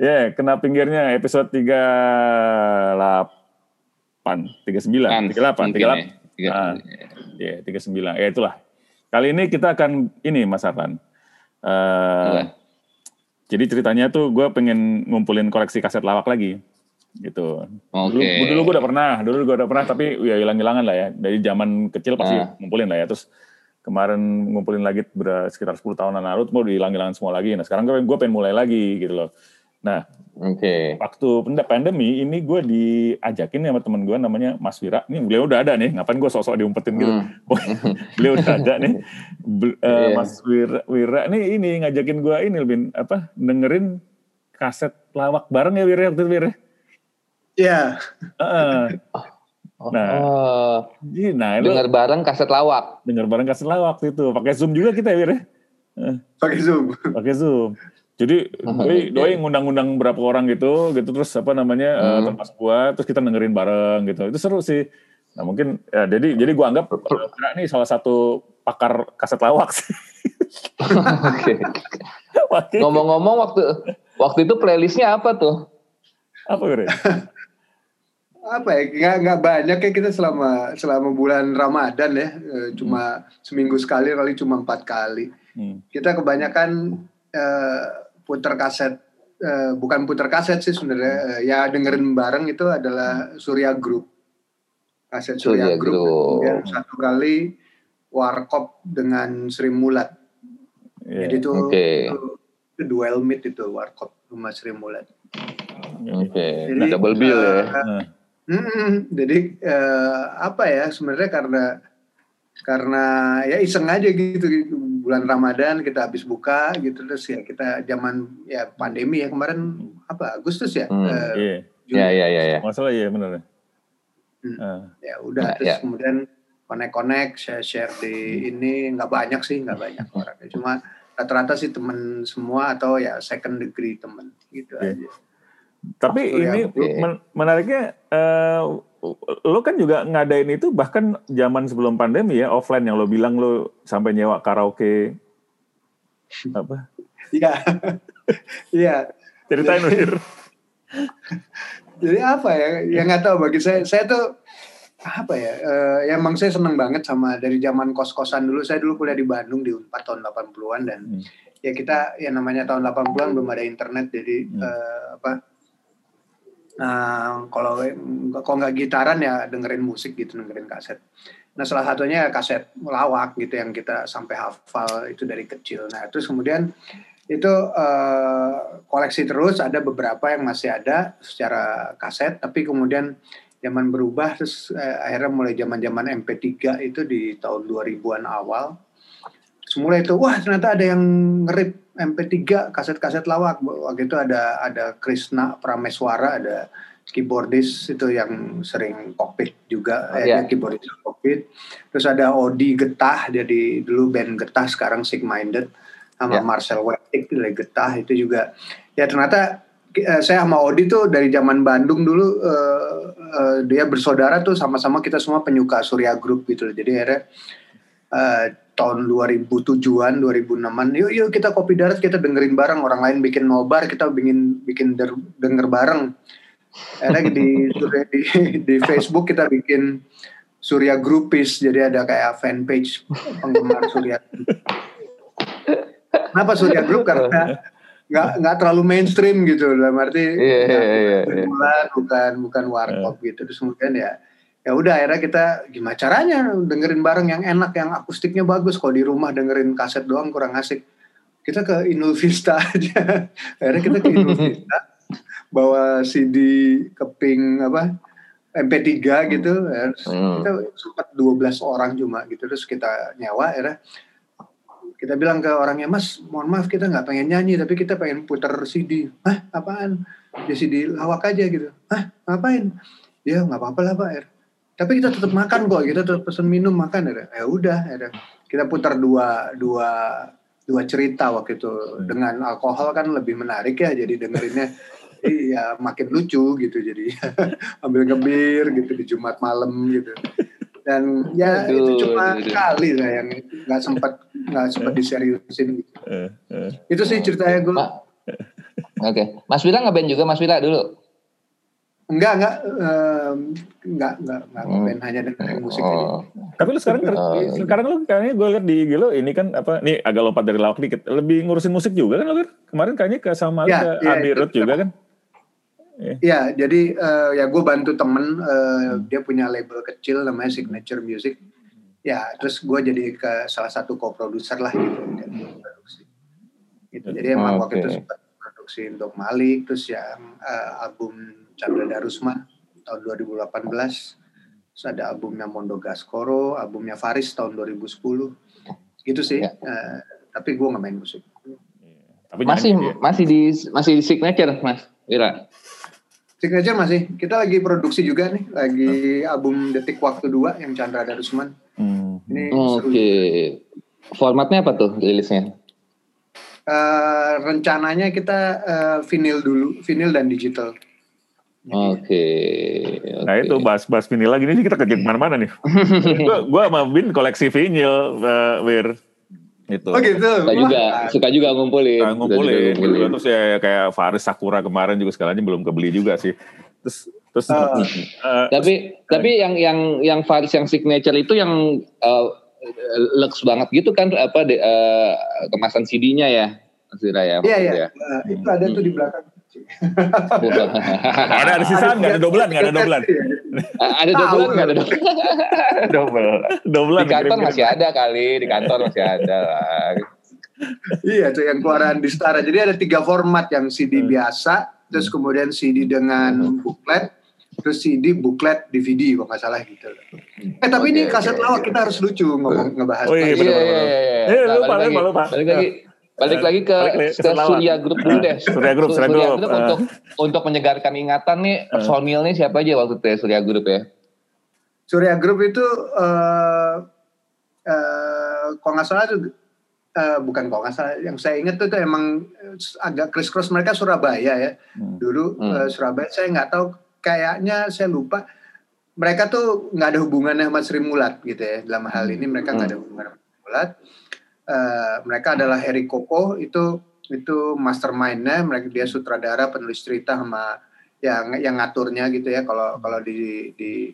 Ya, kena pinggirnya episode 38 39 38 38 ah, ya. 39 ya itulah. Kali ini kita akan ini Mas Arfan uh, jadi ceritanya tuh gue pengen ngumpulin koleksi kaset lawak lagi gitu. Dulu, Oke. dulu gue udah pernah dulu gue udah pernah tapi ya hilang-hilangan lah ya. Dari zaman kecil pasti Ah. ngumpulin lah ya. Terus kemarin ngumpulin lagi sekitar 10 tahunan lalu mau dihilang-hilangan semua lagi. Nah sekarang gue gue pengen mulai lagi gitu loh nah Oke. waktu penda- pandemi ini gue diajakin sama temen gue namanya Mas Wira. Ini beliau udah ada nih, ngapain gue sosok diumpetin gitu. Hmm. beliau udah ada nih. Bel- eh, Iya. Mas Wira, Wira nih ini ngajakin gue ini Bin, apa dengerin kaset lawak bareng ya Wira waktu itu Wira. Iya, Heeh. Oh, Nah, oh, Jadi, nah itu dengar bareng kaset lawak. denger bareng kaset lawak waktu itu. Pakai Zoom juga kita ya Wira. pakai Zoom. pakai Zoom. Jadi doi, doi ngundang-undang berapa orang gitu, gitu terus apa namanya eh, Hmm. termasuk gua, terus kita dengerin bareng gitu. Itu seru sih. Nah mungkin ya, jadi jadi gua anggap Wira ini salah satu pakar kaset lawak sih. Oke. Ngomong-ngomong waktu waktu itu playlistnya apa tuh? apa Wira? Apa ya? Nggak, nggak banyak ya kita selama selama bulan Ramadan ya. Eh, Cuma seminggu sekali kali cuma empat kali. Hmm. Kita kebanyakan eh, puter kaset. eh, bukan puter kaset sih sebenarnya. Eh, ya dengerin bareng itu adalah Surya Group. Kaset Surya, Surya Group. Group. Kemudian satu kali Warkop dengan Sri Mulat. Iya. Jadi itu, Oke. itu, itu duel meet itu Warkop sama Sri Mulat. Oke. Jadi, Double bill ya. eh, Nah, Mm, jadi eh, apa ya sebenarnya karena karena ya iseng aja gitu bulan Ramadan kita habis buka gitu terus ya kita zaman ya pandemi ya kemarin apa Agustus ya Hmm. Eh, iya. Ya ya ya ya. Masalah iya benar. Hmm. Ah, ya udah Ya, terus ya. kemudian connect connect share share di ini nggak banyak sih nggak banyak orangnya cuma rata-rata sih temen semua atau ya second degree temen gitu Iya. aja Tapi Surya ini men- menariknya eh, lo kan juga ngadain itu bahkan zaman sebelum pandemi ya offline yang lo bilang lo sampai nyewa karaoke. Apa? Iya. Iya. Ceritain jadi apa ya? Ya nggak tahu bagi saya saya tuh apa ya? Eh, ya emang saya seneng banget sama dari zaman kos-kosan dulu. Saya dulu kuliah di Bandung di Unpad tahun 80-an dan Hmm. ya kita ya namanya tahun 80-an belum ada internet. Jadi Hmm. eh, apa nah kalau kalau nggak gitaran ya dengerin musik gitu dengerin kaset. Nah salah satunya kaset lawak gitu yang kita sampai hafal itu dari kecil. Nah terus kemudian itu eh, koleksi terus ada beberapa yang masih ada secara kaset tapi kemudian zaman berubah terus eh, akhirnya mulai zaman-zaman MP3 itu di tahun 2000-an awal semula itu wah ternyata ada yang ngerip MP3 kaset-kaset lawak. Waktu itu ada ada Krishna Prameswara ada keyboardis itu yang sering kokpit juga. Eh, Iya. dia keyboardis kokpit. Terus ada Odi Getah jadi dulu band Getah sekarang Sick Minded sama Ya. Marcel Wettig dari Getah itu juga. Ya ternyata eh, saya sama Odi tuh dari zaman Bandung dulu eh, eh, dia bersaudara tuh sama-sama kita semua penyuka Surya Group gitu jadi akhirnya eh, tahun 2007-an 2006-an yuk yuk kita kopi darat kita dengerin bareng. Orang lain bikin nobar kita bikin bikin der- denger bareng. Akhirnya di, di di Facebook kita bikin Surya Groupis jadi ada kayak fanpage penggemar Surya. Kenapa Surya Group? Karena nggak nggak terlalu mainstream gitu. Dalam arti Iya, iya, iya, iya. bukan bukan bukan warkop gitu. Terus kemudian ya ya udah akhirnya kita gimana caranya dengerin bareng yang enak yang akustiknya bagus. Kalau di rumah dengerin kaset doang kurang asik. Kita ke Inul Vista aja. Akhirnya kita ke Inul Vista bawa CD keping apa MP3 gitu. Terus Hmm. kita sempat 12 orang cuma gitu. Terus kita nyawa akhirnya kita bilang ke orangnya mas mohon maaf kita nggak pengen nyanyi tapi kita pengen putar CD hah apaan? Ya CD lawak aja gitu. Hah ngapain? Ya nggak apa-apa lah pak. Tapi kita tetap makan kok kita tetap pesen minum makan Er. ya udah Er. kita putar dua dua dua cerita waktu itu dengan alkohol kan lebih menarik ya jadi dengerinnya iya makin lucu gitu jadi ambil ngebir gitu di Jumat malam gitu dan ya Aduh, itu cuma aduh. kali lah yang nggak sempat nggak sempat diseriusin gitu. Eh, eh. itu sih ceritanya gue Oke, okay. Mas Wira ngeband juga Mas Wira dulu? Enggak, enggak, um, enggak, enggak, enggak hmm. band hanya dengerin musik oh. aja. Tapi lu sekarang, oh. sekarang lu kayaknya gue liat di Gilo ini kan apa, nih agak lompat dari lawak dikit, lebih ngurusin musik juga kan lu Kemarin kayaknya ke sama ya, ke ya, Adi Road juga kan? Iya, ya, jadi uh, ya gue bantu temen, uh, hmm. dia punya label kecil namanya Signature Music. Ya, terus gue jadi ke salah satu co-producer lah gitu, produksi. Gitu. Jadi emang okay. waktu itu sempat produksi untuk Malik, terus yang uh, album Chandra Darusman tahun 2018. Terus ada albumnya Mondo Gaskoro, albumnya Faris tahun 2010. Gitu sih. Ya. Uh, tapi gue nggak main musik. Tapi masih ya. masih di masih di signature Mas Wira. Signature masih. Kita lagi produksi juga nih, lagi hmm. album Detik Waktu 2 yang Chandra Darusman. Hmm. Ini Oke. Okay. Formatnya apa tuh rilisnya? Uh, rencananya kita uh, vinyl dulu, vinyl dan digital. Oke. Okay, Nah itu bahas-bahas vinyl lagi nih kita kerja ke mana-mana nih. gua, gua sama Bin koleksi vinyl, uh, Wir. Itu. Oh gitu. Suka juga, suka juga ngumpulin. Nah, ngumpulin. Juga ngumpulin. Terus ya kayak Faris Sakura kemarin juga sekalian belum kebeli juga sih. Terus terus uh, uh, tapi terus, tapi yang yang yang Faris yang signature itu yang uh, lux banget gitu kan apa de, uh, kemasan CD-nya ya. Mas ya. Iya iya. Ya. Uh, itu ada tuh di belakang ada ada sisaan nggak? Ada dobelan nggak ada dobelan ada dobelan nggak ada dobelan dobel dobelan di kantor masih ada kali di kantor masih ada lah. Iya tuh yang keluaran di Setara. Jadi ada tiga format yang CD hmm. biasa terus kemudian CD dengan hmm. buklet terus CD buklet DVD kalau nggak salah gitu. Eh tapi okay, ini kaset okay. lawak kita harus lucu ngomong ngebahas oh iya iya iya iya lupa lupa lupa. balik lagi Balik lagi ke, Balik, ke Surya Group dulu deh. Surya Group, Surya, Surya Group. Group uh. untuk untuk menyegarkan ingatan nih uh. personilnya siapa aja waktu itu ya Surya Group ya? Surya Group itu uh, uh, kalau nggak salah tuh uh, bukan kalau nggak salah yang saya ingat tuh, tuh emang agak criss cross mereka Surabaya ya hmm. dulu hmm. Uh, Surabaya saya nggak tahu kayaknya saya lupa mereka tuh nggak ada hubungannya sama Sri Mulat gitu ya dalam hal ini mereka nggak hmm. ada hubungan sama Sri Mulat uh, mereka adalah Harry Koko itu itu mastermindnya mereka dia sutradara penulis cerita sama yang yang ngaturnya gitu ya kalau kalau di di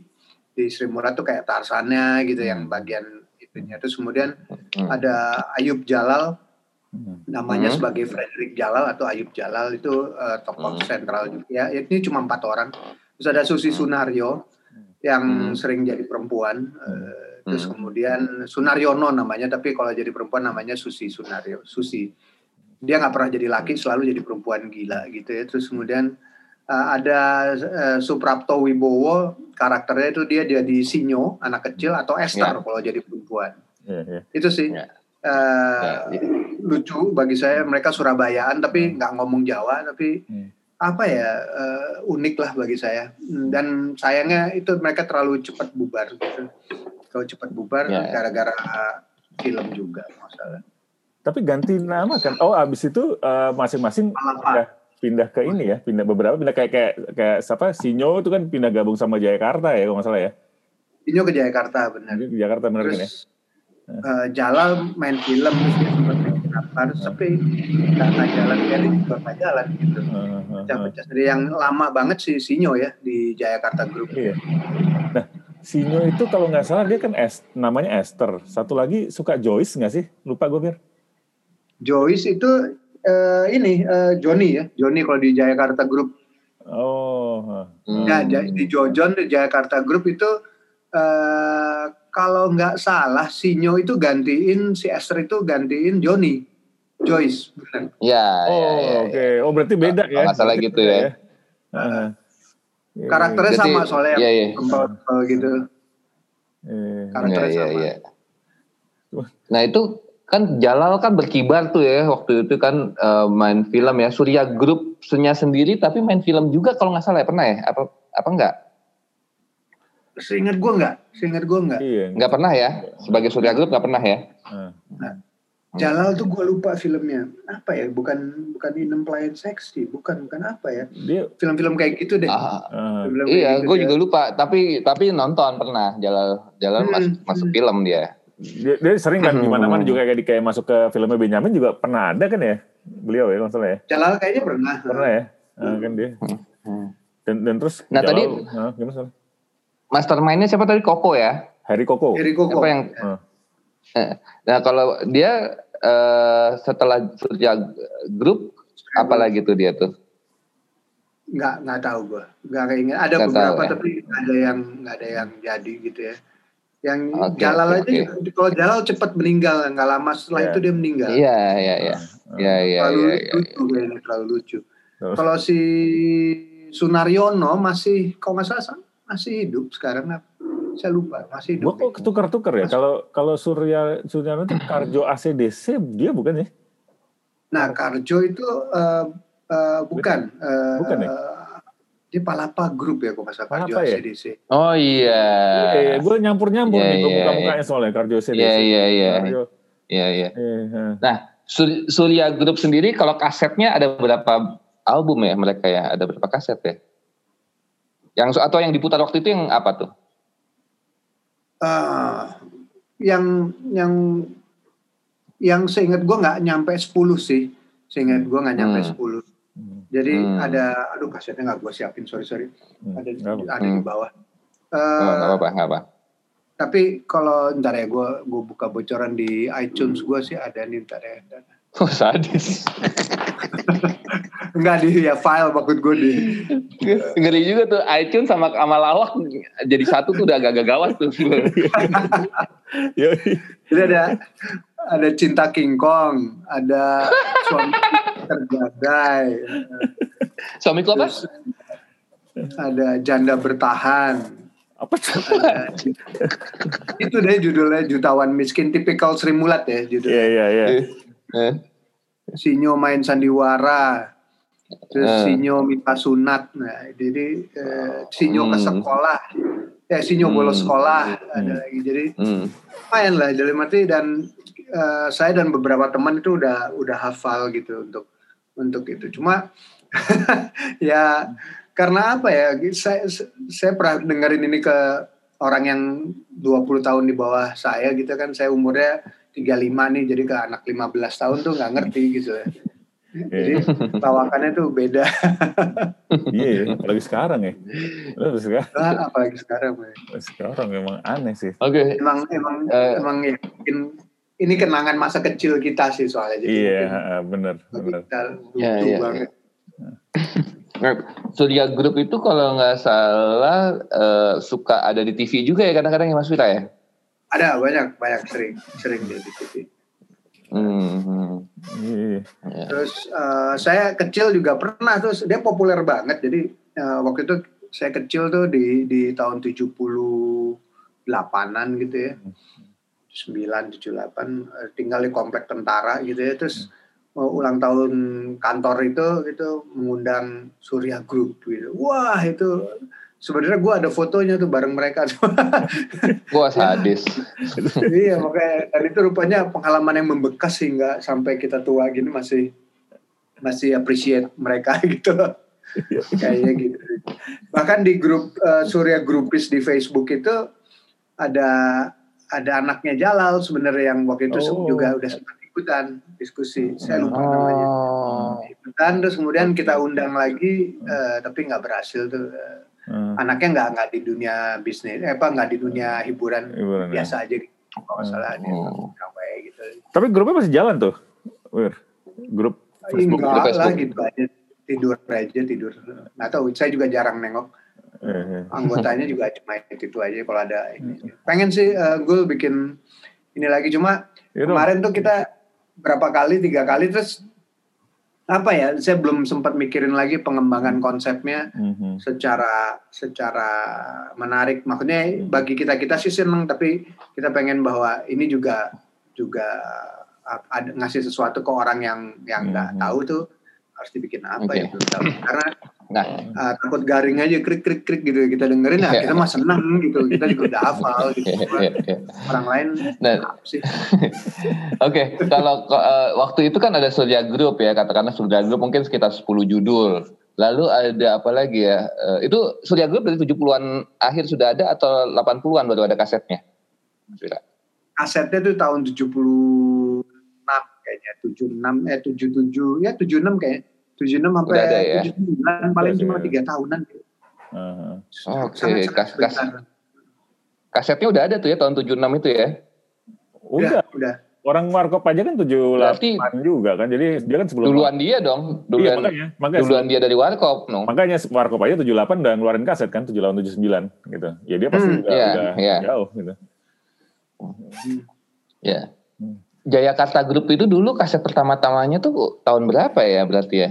di Sri Murad tuh kayak Tarsannya gitu yang hmm. bagian itunya terus kemudian hmm. ada Ayub Jalal hmm. namanya hmm. sebagai Frederick Jalal atau Ayub Jalal itu uh, tokoh hmm. sentral juga ya ini cuma empat orang terus ada Susi Sunario yang hmm. sering jadi perempuan uh, Terus hmm. kemudian Sunaryono namanya, tapi kalau jadi perempuan namanya Susi Sunaryo, Susi. Dia nggak pernah jadi laki, selalu jadi perempuan gila gitu ya. Terus kemudian uh, ada uh, Suprapto Wibowo, karakternya itu dia jadi Sinyo, anak kecil atau Esther yeah. kalau jadi perempuan. Yeah, yeah. Itu sih. Yeah. Uh, yeah, yeah. lucu bagi saya mereka Surabayaan tapi nggak ngomong Jawa tapi hmm. apa ya uh, unik lah bagi saya dan sayangnya itu mereka terlalu cepat bubar kalau cepat bubar ya, ya. gara-gara film juga masalah. Tapi ganti nama kan? Oh, abis itu uh, masing-masing pindah, pindah ke ini ya, pindah beberapa pindah kayak kayak kayak siapa? Sinyo itu kan pindah gabung sama Jayakarta ya kalau masalah ya. Sinyo ke Jakarta benar. Ke Jakarta benar kan ya. Uh, Jalal main film terus dia sempat apa tapi nggak jalan dia juga nggak jalan gitu. Pecah-pecah. Dari yang lama banget sih Sinyo ya di Jayakarta Group. Iya. Nah, Sinyo itu kalau nggak salah dia kan es, namanya Esther. Satu lagi suka Joyce nggak sih? Lupa gue biar. Joyce itu uh, ini uh, Johnny ya, Johnny kalau di Jakarta Group. Oh. Hmm. Ya di Jojon di Jakarta Group itu uh, kalau nggak salah Sinyo itu gantiin si Esther itu gantiin Johnny. Joyce, benar. Ya, oh, ya, ya, oke. Okay. Oh, berarti beda oh, ya. Masalah gitu ya. ya. Uh, Iya, karakternya Jadi, sama soalnya iya, iya. Kempel, gitu. Iya, karakternya iya, sama. Iya. Nah itu kan Jalal kan berkibar tuh ya waktu itu kan uh, main film ya Surya Group senya sendiri tapi main film juga kalau nggak salah ya pernah ya apa apa enggak? Seingat gue nggak, seingat gue nggak. Iya, nggak pernah ya sebagai Surya Group nggak pernah ya? Nah, Jalal tuh gue lupa filmnya. Apa ya? Bukan bukan Inem Pelayan Seksi bukan bukan apa ya? Film-film kayak gitu deh. Ah, film iya gitu gue juga lupa. Tapi tapi nonton pernah. Jalal Jalal hmm, masuk hmm. masuk film dia. Dia, dia sering kan di mana-mana juga kayak di kayak masuk ke filmnya Benjamin juga pernah ada kan ya? Beliau ya masalah ya? Jalal kayaknya pernah. Pernah ya? Nah, kan dia. Hmm. dan dan terus nah Jalal, tadi nah, gimana mastermindnya siapa tadi? Koko ya? Harry Koko. Harry Koko. Apa yang hmm. nah kalau dia uh, setelah Surya Group apalagi tuh dia tuh? Nggak nggak tahu gue nggak keinget. Ada gak beberapa tahu, ya? tapi ada yang nggak ada yang jadi gitu ya. Yang okay, Jalal okay, aja okay. kalau Jalal cepat meninggal nggak lama setelah yeah. itu dia meninggal. Iya iya iya. Iya iya terlalu ya, lucu ya, ya. terlalu lucu. Kalau si Sunaryono masih kalau nggak salah masih hidup sekarang saya lupa masih hidup. Gua kok tukar-tukar ya. Kalau kalau Surya Surya itu Karjo ACDC dia bukan ya? Nah Karjo itu uh, uh, bukan. Uh, bukan ya? Dia Palapa Group ya, kok masa Karjo ya? ACDC. Oh iya. Iya, iya. gue nyampur-nyampur yeah, nih yeah, buka-bukanya yeah. soalnya Karjo ACDC. Iya, iya, iya. Iya, iya. Nah, Surya Group sendiri kalau kasetnya ada berapa album ya mereka ya? Ada berapa kaset ya? Yang atau yang diputar waktu itu yang apa tuh? Uh, yang yang yang seingat gue nggak nyampe 10 sih seingat gue nggak nyampe hmm. 10 hmm. jadi hmm. ada aduh kasetnya nggak gue siapin sorry sorry hmm. ada ada hmm. di bawah uh, oh, gak apa nggak apa tapi kalau ntar ya gue gue buka bocoran di iTunes gue sih ada nih ntar ya oh sadis Enggak di ya file maksud gue di ngeri juga tuh iTunes sama sama lawak jadi satu tuh udah agak gawat tuh jadi ada ada cinta King Kong, ada suami terjagai. Suamiku apa? Ada janda bertahan. Apa coba? itu deh judulnya jutawan miskin tipikal Sri Mulat ya judulnya. Iya iya iya. Eh. Sinyo main sandiwara. Terus uh. Sinyo minta sunat. Nah, jadi eh, Sinyo hmm. ke sekolah. Ya Sinyo hmm. bolos sekolah ada hmm. lagi. Jadi hmm. lumayan lah jadi mati dan uh, saya dan beberapa teman itu udah udah hafal gitu untuk untuk itu. Cuma ya karena apa ya? Saya saya pernah dengerin ini ke orang yang 20 tahun di bawah saya gitu kan. Saya umurnya 35 nih jadi ke anak 15 tahun tuh nggak ngerti gitu ya. Jadi tawakannya tuh beda. iya, yeah, apalagi sekarang ya. Apalagi sekarang. Nah, apalagi sekarang. Ya. Sekarang memang aneh sih. Oke. Okay. Emang emang uh, emang ya, mungkin ini kenangan masa kecil kita sih soalnya. Jadi iya, benar, benar. Iya, iya. Nah, Surya Group itu kalau nggak salah uh, suka ada di TV juga ya kadang-kadang ya Mas Wira ya? Ada banyak banyak sering sering di TV. Hmm, hmm. Terus uh, saya kecil juga pernah terus dia populer banget jadi uh, waktu itu saya kecil tuh di di tahun 78-an gitu ya. Hmm sembilan tujuh delapan eh, tinggal di komplek tentara gitu ya terus hmm. ulang tahun kantor itu itu mengundang Surya Group gitu wah itu sebenarnya gue ada fotonya tuh bareng mereka Gua sadis iya makanya dan itu rupanya pengalaman yang membekas sehingga sampai kita tua gini masih masih appreciate mereka gitu kayaknya gitu bahkan di grup uh, Surya Grupis di Facebook itu ada ada anaknya Jalal sebenarnya yang waktu itu oh. juga udah sempat ikutan diskusi. Saya lupa oh. namanya. Ikutan terus kemudian kita undang lagi uh, tapi nggak berhasil tuh. Hmm. Anaknya nggak nggak di dunia bisnis, eh, apa nggak di dunia hiburan, hiburan biasa ya. aja gitu. Kalau salah dia oh. gitu. Tapi grupnya masih jalan tuh, Wir. Grup Facebook. Enggak lah gitu aja tidur aja tidur. Nggak tahu, saya juga jarang nengok anggotanya juga cuma itu aja kalau ada ini. Pengen sih uh, gue bikin ini lagi cuma you kemarin tuh kita berapa kali tiga kali terus apa ya saya belum sempat mikirin lagi pengembangan konsepnya mm-hmm. secara secara menarik maksudnya mm-hmm. bagi kita kita sih seneng tapi kita pengen bahwa ini juga juga ada ngasih sesuatu ke orang yang yang nggak mm-hmm. tahu tuh harus dibikin apa okay. ya karena Nah, uh, takut garing aja krik krik krik gitu kita dengerin nah kita mah seneng gitu kita juga udah hafal gitu. Orang lain nah, sih? oke okay, kalau uh, waktu itu kan ada Surya Group ya katakanlah Surya Group mungkin sekitar 10 judul. Lalu ada apa lagi ya? Uh, itu Surya Group dari 70-an akhir sudah ada atau 80-an baru ada kasetnya? Kasetnya tuh tahun 76 kayaknya 76 eh 77 ya 76 kayak 76 sampai ya? 79 paling cuma tiga tahunan gitu. Uh, Oke, okay. kas, kas, kasetnya udah ada tuh ya tahun 76 itu ya? Udah, udah. Orang Warkop aja kan 78 Berarti, juga kan. Jadi dia kan sebelum Duluan dia dong. Iya, duluan, iya, makanya, makanya duluan dia dari Warkop, no. Makanya Warkop aja 78 udah ngeluarin kaset kan 78 79 gitu. Ya dia pasti hmm, udah, yeah, udah yeah. jauh gitu. Ya. Yeah. Hmm. Jayakarta Group itu dulu kaset pertama-tamanya tuh tahun berapa ya berarti ya?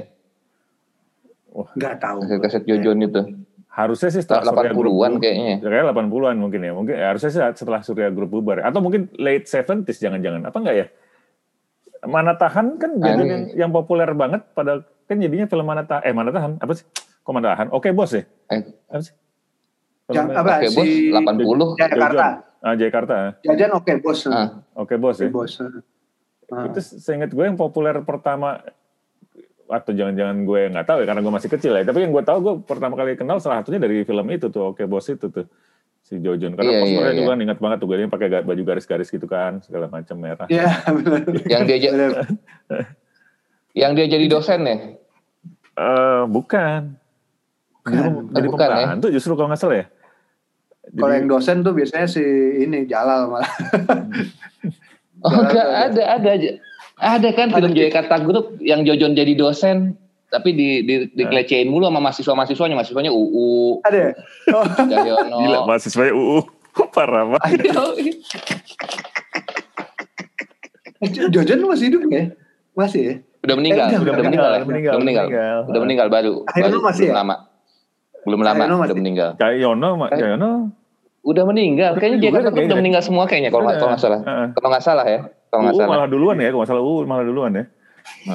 Wah, enggak tahu. Kaset-kaset Jojon itu. Harusnya sih setelah 80-an kayaknya. Ya, kayak 80-an mungkin ya. Mungkin ya, harusnya sih setelah Surya Group bubar. Atau mungkin late 70s jangan-jangan. Apa enggak ya? Mana Tahan kan jadi yang, yang populer banget pada kan jadinya film Mana Tahan. Eh Mana Tahan apa sih? Kok Mana Tahan? Oke Bos ya? Eh. Apa sih? Yang apa? Oke Bos 80. Jakarta. Ah, Jakarta. Jajan Oke Bos. Ah. Oke Bos ya. Bos. Ah. Itu seingat gue yang populer pertama atau jangan-jangan gue nggak tahu ya karena gue masih kecil ya. Tapi yang gue tahu gue pertama kali kenal salah satunya dari film itu tuh oke bos itu tuh si Jojon karena iya, posternya iya, juga iya. ingat banget tuh gue pakai baju garis-garis gitu kan segala macam merah. Iya yang dia yang dia jadi dosen ya? Uh, bukan. Bukan. jadi bukan, pembantu ya? justru kalau nggak salah ya. Kalau yang dosen tuh biasanya si ini Jalal malah. Oh enggak ada ada aja ada kan film Jakarta Group yang Jojon jadi dosen tapi di di dikelecehin mulu sama mahasiswa-mahasiswanya, mahasiswanya UU. Ada. Oh. Gila mahasiswanya UU. Parah banget. Jojon masih hidup ya? Masih ya? Udah meninggal, eh, udah, udah, meninggal, udah, meninggal, udah meninggal, udah meninggal, baru, baru masih belum ya? lama, belum lama, udah meninggal. Kayak Yono, Kayak Yono, udah meninggal. Kayaknya dia kan udah meninggal semua kayaknya kalau nggak salah. Kalau nggak salah ya. Kalau nggak salah. malah duluan ya, kalau nggak salah U malah duluan ya.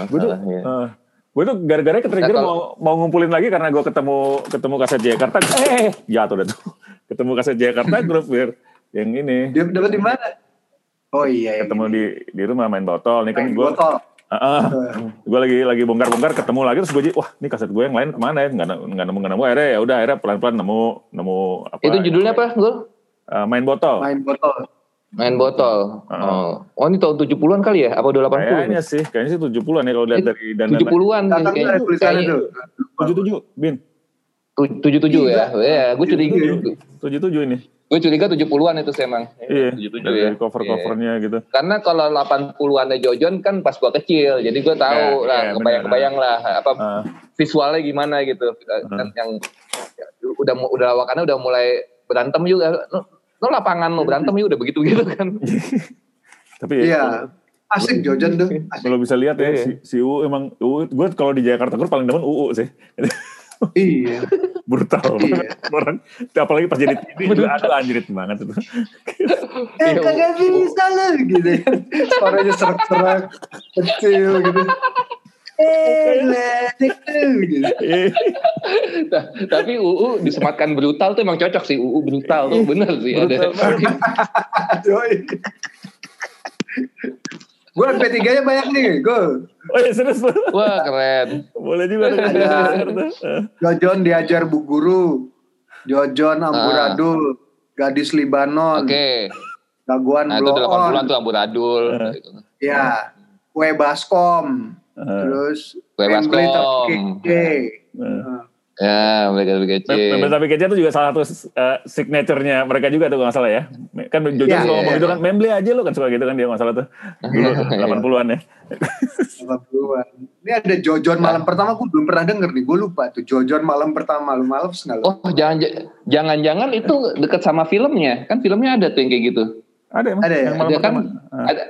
Gue tuh, ya. uh, gue tuh gara-gara ketrigger nah, mau mau ngumpulin lagi karena gue ketemu ketemu kaset Jakarta, eh jatuh dah tuh. Ketemu kaset Jakarta grup biar yang ini. Dia dapat di mana? Oh iya, iya. Ketemu di di rumah main botol. Nih kan gue. Uh, uh, gue lagi lagi bongkar-bongkar ketemu lagi terus gue wah ini kaset gue yang lain ke mana ya nggak nggak nemu nggak nemu akhirnya ya udah akhirnya pelan-pelan nemu nemu apa itu judulnya apa gue uh, main botol main botol Main botol. Uh. Oh. oh ini tahun 70-an kali ya? Apa udah 80? Kayaknya sih, kayaknya sih 70-an ya kalau lihat dari dan 70-an kayaknya. Tulisannya tuh. 77, Bin. 77 ya. Ya, gue curiga. 77 ini. Gue curiga 70-an itu sih emang. Iya. 77 ya. cover-covernya yeah. gitu. Karena kalau 80-an Jojon kan pas gua kecil, jadi gue tahu yeah, lah, yeah, kebayang-kebayang lah apa uh. visualnya gimana gitu. Uh. Yang udah udah lawakannya udah mulai berantem juga lo lapangan lo berantem ya udah begitu gitu kan. Tapi ya, iya. asik Jojan tuh kalau bisa lihat ya iya. si, si UU emang UU gue kalau di Jakarta gue paling demen UU sih. Iya. Brutal iya. orang apalagi pas jadi TV itu aduh anjrit banget itu. Eh kagak bisa lah gitu. Suaranya serak-serak kecil gitu nah, tapi UU disematkan brutal tuh emang cocok sih UU brutal tuh bener sih ada. gue P3 nya banyak nih, gue. Oh iya serius Wah keren. Boleh juga. Jojon diajar bu guru. Jojon amburadul. Ah. Gadis Libanon. Oke. Okay. Gaguan nah, itu 80-an tuh amburadul. Iya. Kue baskom. Uh, Terus Wembley tapi kece. Uh. Ya, mereka tapi kece. Memble tapi kece itu juga salah satu uh, signaturenya mereka juga tuh nggak salah ya. Kan Jojo ya, suka ngomong ya, gitu kan, Memble aja lo kan suka gitu kan dia masalah tuh. Dulu 80-an ya. 80-an. Ini ada Jojon malam pertama gue belum pernah denger nih, gue lupa tuh Jojon malam pertama lu malam nggak Oh jangan jangan-jangan itu deket sama filmnya, kan filmnya ada tuh yang kayak gitu. Ada emang. Ada ya. Yang malam ada kan, ada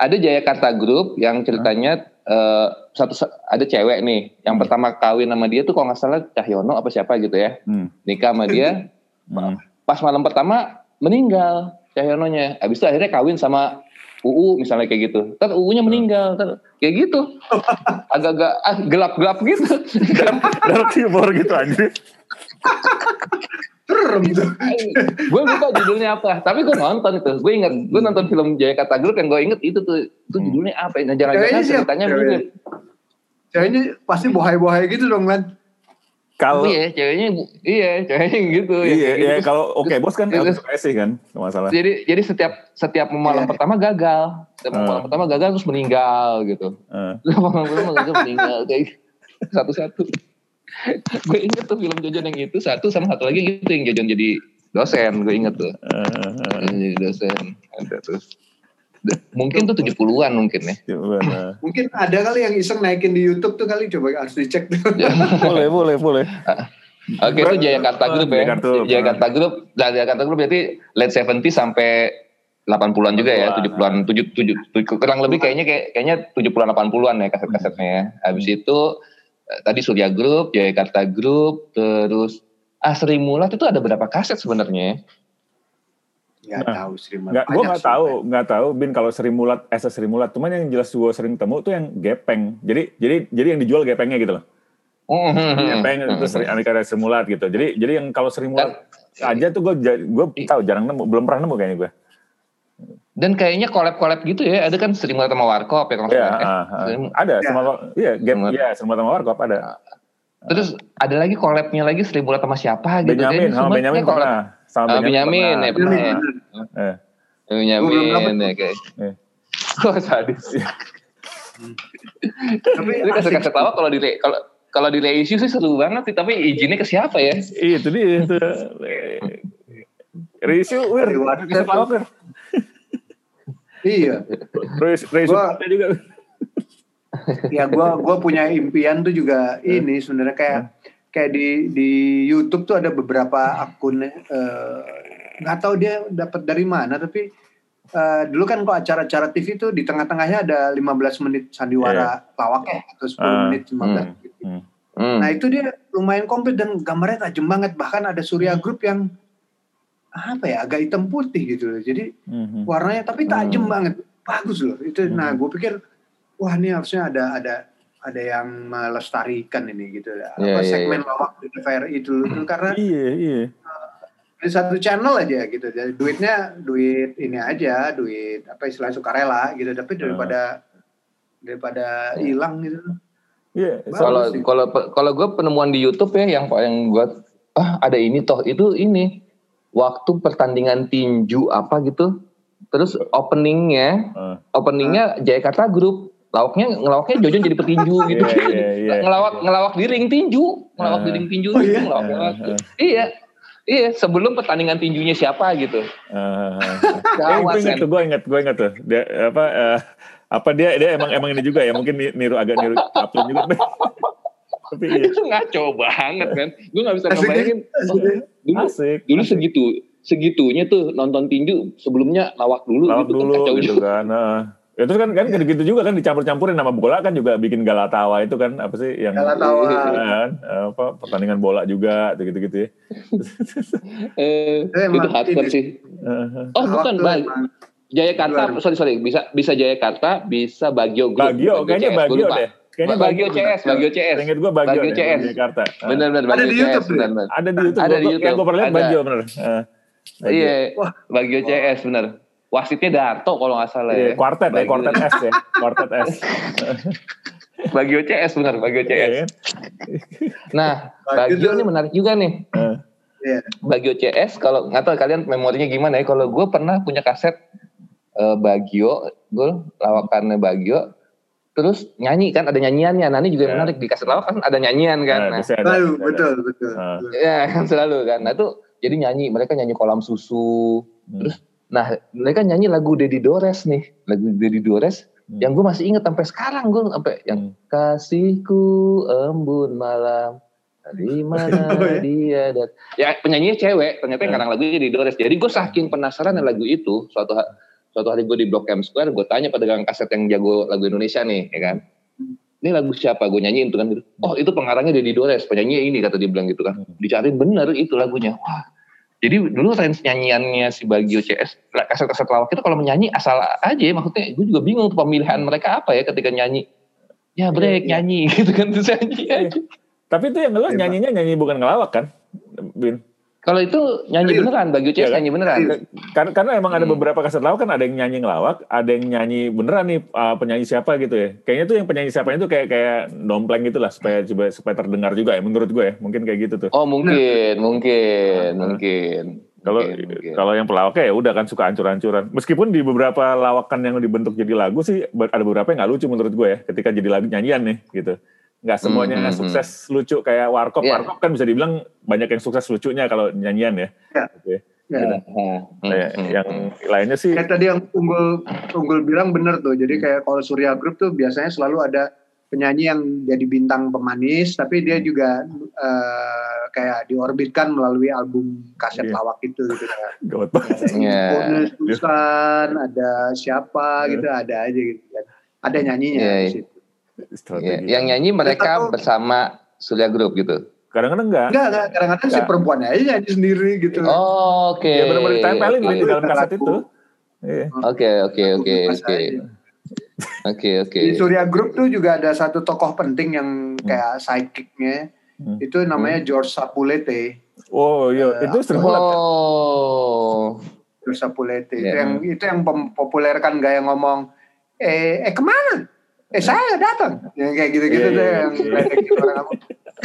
ada Jayakarta Group yang ceritanya uh, satu ada cewek nih yang pertama kawin sama dia tuh kalau nggak salah Cahyono apa siapa gitu ya. Hmm. nikah sama dia hmm. pas malam pertama meninggal Cahyononya. Habis itu akhirnya kawin sama UU misalnya kayak gitu. Kan UU-nya meninggal kan kayak gitu. Agak-agak ah, gelap-gelap gitu. Dark humor gitu aja Serem tuh. gue lupa judulnya apa, tapi gue nonton itu. Gue inget, gue nonton film Jaya Kata Group yang gue inget itu tuh. Itu hmm. judulnya apa? Nah, jangan-jangan ceritanya mirip. Ceweknya pasti bohai-bohai gitu dong, kan? kalau iya ceweknya iya ceweknya gitu iya ya, iya gitu. kalau oke okay, bos kan sih kan masalah jadi jadi setiap setiap malam yeah. pertama gagal setiap uh. malam pertama gagal terus meninggal gitu uh. malam pertama gagal meninggal kayak satu-satu gue inget tuh film Jojon yang itu satu sama satu lagi gitu yang Jojon jadi dosen gue inget tuh uh. jadi dosen ada tuh mungkin tuh 70-an mungkin ya. mungkin ada kali yang iseng naikin di YouTube tuh kali coba harus dicek. boleh, boleh, boleh. Oke itu Jayakarta Group ya. Jayakarta Group, nah, Jayakarta Group berarti late 70 sampai 80-an juga ya, 70-an, 7, 7, kurang lebih kayaknya kayak, kayaknya 70-an 80-an ya kaset-kasetnya ya. Habis itu eh, tadi Surya Group, Jayakarta Group, terus ah Sri Mulat itu ada berapa kaset sebenarnya ya? Nggak nah, tahu Sri Mulat. Nggak, gue nggak tahu, nggak tahu Bin kalau Sri Mulat, eh Sri Mulat. Cuman yang jelas gue sering temu tuh yang gepeng. Jadi jadi jadi yang dijual gepengnya gitu loh. Oh, gepeng itu Sri Aneka Sri Mulat gitu. Jadi jadi yang kalau Sri Mulat aja tuh gue gue tahu jarang nemu, belum pernah nemu kayaknya gue. Dan kayaknya collab-collab gitu ya, ada kan Sri Mulat sama Warkop ya kalau ya, uh, uh, Ada, ya. sama iya, game, ya Sri Mulat sama Warkop ada. Terus ada lagi collabnya lagi Sri Mulat sama siapa gitu. Benyamin, sama Benyamin pernah sama uh, Benyamin ya pernah ya. Eh. Benyamin ya kayak. Eh. Kok sadis. tapi kasih kasih tahu kalau di kalau kalau di reissue sih seru banget sih, tapi izinnya ke siapa ya? Iya, itu dia itu. reissue, wir, Iya. Reissue juga. ya gua gua punya impian tuh juga ini sebenarnya kayak kayak di di YouTube tuh ada beberapa akun eh, nggak uh, tahu dia dapat dari mana tapi uh, dulu kan kok acara-acara TV tuh di tengah-tengahnya ada 15 menit sandiwara yeah. lawak ya atau 10 uh, menit 15 hmm, gitu. Hmm, hmm. Nah itu dia lumayan komplit dan gambarnya tajam banget bahkan ada Surya Group yang apa ya agak hitam putih gitu loh. Jadi hmm. warnanya tapi tajam hmm. banget bagus loh itu. Hmm. Nah gue pikir wah ini harusnya ada ada ada yang melestarikan ini gitu ya. Yeah, apa yeah, segmen yeah. lawak di TVRI itu karena iya iya di satu channel aja gitu. Jadi duitnya duit ini aja, duit apa istilah sukarela gitu. Tapi daripada uh. daripada hilang gitu. Iya. Yeah, kalau kalau kalau gue penemuan di YouTube ya yang yang gue ah ada ini toh itu ini waktu pertandingan tinju apa gitu. Terus openingnya, uh. openingnya Jakarta Group Lawaknya ngelawaknya Jojon jadi petinju gitu. yeah, yeah, yeah. ngelawak ngelawak di ring tinju, ngelawak uh, di ring tinju oh, iya? ngelawak, ngelawak. Uh, uh. Iya. Iya, sebelum pertandingan tinjunya siapa gitu. Uh, uh, gue ingat tuh, gue ingat, gue ingat tuh. Dia apa uh, apa dia dia emang emang ini juga ya, mungkin niru agak niru Chaplin juga. Tapi iya. Itu ngaco banget kan. Gue gak bisa ngebayangin. Oh, dulu, Asik. dulu segitu segitunya tuh nonton tinju sebelumnya lawak dulu lawak gitu, dulu kan, gitu kan. Nah. Ya terus kan kan yeah. gitu juga kan dicampur-campurin nama bola kan juga bikin galatawa itu kan apa sih yang galatawa kan apa pertandingan bola juga gitu-gitu ya. eh, itu hardcore sih. Oh bukan bang. Jayakarta, sorry sorry, bisa bisa Jayakarta, bisa Bagio Group. Bagio, kayaknya CS, Bagio deh. Kayaknya Bagio CS, Bagio CS. Ingat gue Bagio, Bagio CS. Jakarta. Benar benar Bagio CS, benar benar. Ada di YouTube. Ada di YouTube. Yang gue pernah lihat Bagio benar. Iya, Bagio CS benar wasitnya Darto kalau nggak salah ya. Kuartet ya, kuartet S ya, kuartet S. Bagio CS benar, Bagio CS. Yeah. Kan? nah, Bagio ini menarik juga nih. Uh. Bagio CS kalau nggak tahu kalian memorinya gimana ya? Kalau gue pernah punya kaset uh, Bagio, gue lawakannya Bagio. Terus nyanyi kan ada nyanyiannya. Nah ini juga yeah. menarik di kaset lawak kan ada nyanyian kan. Nah, selalu betul betul. Uh. Ya kan selalu kan. Nah itu jadi nyanyi mereka nyanyi kolam susu. Hmm. Terus Nah, mereka nyanyi lagu Dedi Dores nih, lagu Dedi Dores hmm. yang gue masih inget sampai sekarang gue sampai yang hmm. kasihku embun malam dari mana oh, ya? dia dan ya penyanyinya cewek ternyata yang karang lagunya Dedi Dores. Jadi gue saking penasaran lagu itu suatu suatu hari gue di Blok M Square gue tanya pada gang kaset yang jago lagu Indonesia nih, ya kan? Ini lagu siapa? Gue nyanyiin tuh kan gitu. Oh itu pengarangnya Dedi Dores, penyanyi ini kata dia bilang gitu kan. Hmm. Dicari bener itu lagunya. Wah jadi dulu range nyanyiannya si Bagio CS, kaset-kaset lawak itu kalau menyanyi asal aja maksudnya gue juga bingung tuh pemilihan mereka apa ya ketika nyanyi. Ya break ya, nyanyi gitu kan terus nyanyi aja. Tapi itu yang ngelawak nyanyinya nyanyi bukan ngelawak kan, Bin? Kalau itu nyanyi beneran, bagi Uces ya, nyanyi beneran. Karena, karena emang ada hmm. beberapa kaset lawak kan ada yang nyanyi ngelawak, ada yang nyanyi beneran nih uh, penyanyi siapa gitu ya. Kayaknya tuh yang penyanyi siapa itu kayak kayak dompleng gitu lah supaya coba supaya terdengar juga ya menurut gue ya. Mungkin kayak gitu tuh. Oh mungkin, mungkin, nah. mungkin. Kalau kalau yang pelawaknya ya udah kan suka ancur-ancuran. Meskipun di beberapa lawakan yang dibentuk jadi lagu sih ada beberapa yang nggak lucu menurut gue ya ketika jadi lagu nyanyian nih gitu nggak semuanya hmm, hmm, sukses hmm. lucu kayak warkop yeah. warkop kan bisa dibilang banyak yang sukses lucunya kalau nyanyian ya yeah. okay. Ya. Yeah. Hmm, hmm, hmm, yang lainnya sih kayak tadi yang unggul unggul bilang bener tuh jadi kayak kalau Surya Group tuh biasanya selalu ada penyanyi yang jadi bintang pemanis tapi dia juga uh, kayak diorbitkan melalui album kaset yeah. lawak itu gitu kan Gawat banget. Yeah. Susan, ada siapa yeah. gitu ada aja gitu kan. Ada nyanyinya yeah, situ. Strategi. Ya, yang nyanyi mereka Atau, bersama Surya Group gitu. Kadang-kadang enggak. Enggak, enggak. Kadang-kadang si perempuannya aja nyanyi sendiri gitu. Oh, oke. Okay. Ya benar-benar ditempelin okay. di dalam kaset itu. Iya. Oke, oke, oke, oke. Oke, oke. Di Surya Group tuh juga ada satu tokoh penting yang hmm. kayak sidekicknya. Hmm. Itu namanya hmm. George Sapulete. Oh iya, uh, itu sering Oh. George Sapulete. Yeah. Itu yang itu yang mempopulerkan gaya ngomong eh eh ke mana? Eh saya datang. Yang kayak gitu-gitu deh yang gitu orang aku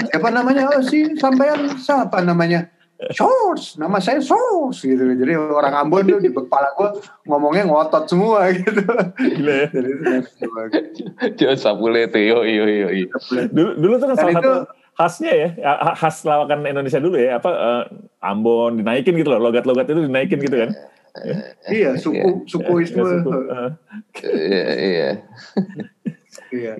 siapa namanya? Oh si sampean. Siapa namanya? Source, nama saya Source gitu. Jadi orang Ambon tuh di kepala gue ngomongnya ngotot semua gitu. Gila ya. Jadi sapule yo yo yo. Dulu dulu tuh kan salah satu khasnya ya, khas lawakan Indonesia dulu ya, apa uh, Ambon dinaikin gitu loh, logat-logat itu dinaikin gitu kan. iya, suku suku itu. Iya, iya. Iya.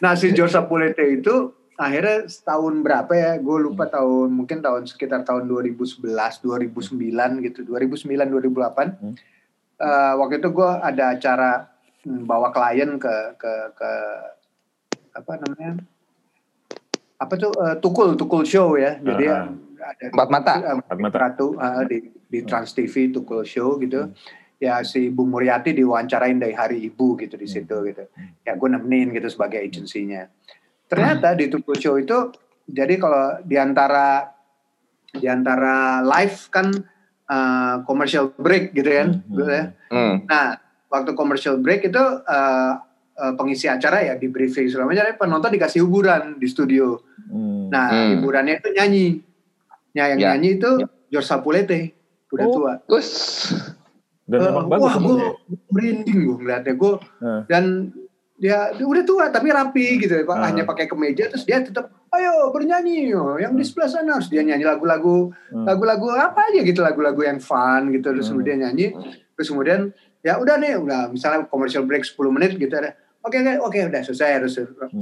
Nah si George Sapulete itu akhirnya setahun berapa ya? Gue lupa hmm. tahun mungkin tahun sekitar tahun 2011, 2009 gitu, 2009, 2008. Hmm. Uh, waktu itu gue ada acara hmm, bawa klien ke ke ke apa namanya? Apa tuh uh, tukul tukul show ya. Jadi uh ada empat mata, uh, empat mata. Ratu uh, di di Trans TV tukul show gitu. Hmm ya si Bu Muryati diwawancarain dari Hari Ibu gitu di situ hmm. gitu. Ya gue nemenin gitu sebagai agensinya. Ternyata di Tuku Show itu jadi kalau di antara di antara live kan uh, commercial break gitu kan. Hmm. Gitu ya. Hmm. Nah, waktu commercial break itu uh, uh, pengisi acara ya di briefing selama jadi penonton dikasih hiburan di studio. Hmm. Nah, hmm. hiburannya itu nyanyi. Ya, yang ya. nyanyi itu ya. George Sapulete, udah oh. tua. Terus dan uh, memang bagus wah gue merinding gue ngeliatnya gue uh. dan dia, dia udah tua tapi rapi gitu ya uh. hanya pakai kemeja terus dia tetap ayo bernyanyi yo yang di sebelah sana harus dia nyanyi lagu-lagu uh. lagu-lagu apa aja gitu lagu-lagu yang fun gitu terus uh. kemudian nyanyi terus kemudian ya udah nih udah misalnya commercial break 10 menit gitu ada oke okay, oke okay, udah selesai harus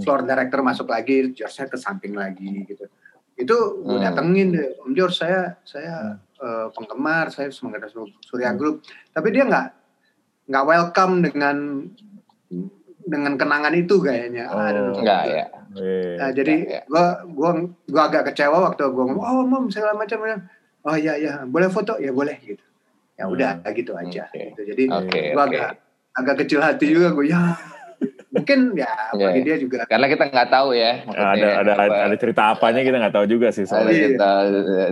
floor director masuk lagi George ke samping lagi gitu itu gue datengin Om George saya saya uh, penggemar, saya semangat Surya hmm. Group. Tapi dia nggak nggak welcome dengan dengan kenangan itu kayaknya. Oh, enggak ya. Nah, jadi gue gua gua agak kecewa waktu gue ngomong, oh mom segala macam Oh iya iya, boleh foto ya boleh gitu. Ya udah hmm. gitu aja. Okay. Gitu. Jadi okay, gue okay. agak agak kecil hati juga gue ya mungkin ya yeah. bagi dia juga karena kita nggak tahu ya ada ada apa. ada cerita apanya kita nggak tahu juga sih soalnya iya. kita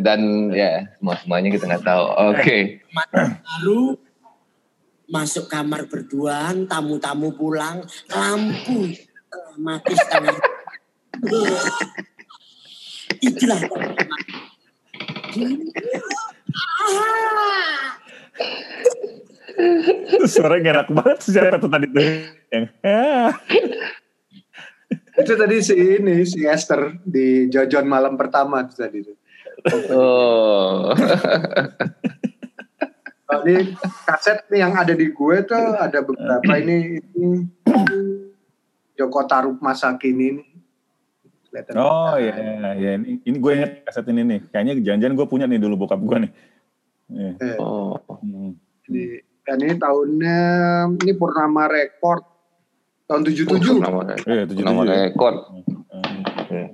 dan ya semua semuanya kita nggak tahu oke okay. baru masuk kamar berduaan tamu-tamu pulang lampu mati setengah itulah Suaranya enak banget siapa tuh tadi tuh yang itu tadi si ini si Esther di Jojon malam pertama tuh tadi tuh. Oh. ini kaset nih yang ada di gue tuh ada beberapa ini, ini Joko Taruk masa kini nih. oh iya, iya, ini, ini gue inget kaset ini nih. Kayaknya jangan-jangan gue punya nih dulu bokap gue nih. Yeah. Oh. Hmm. Jadi dan ini tahunnya ini Purnama Record tahun 77. Purnama, iya, 77. Purnama Record. Hmm.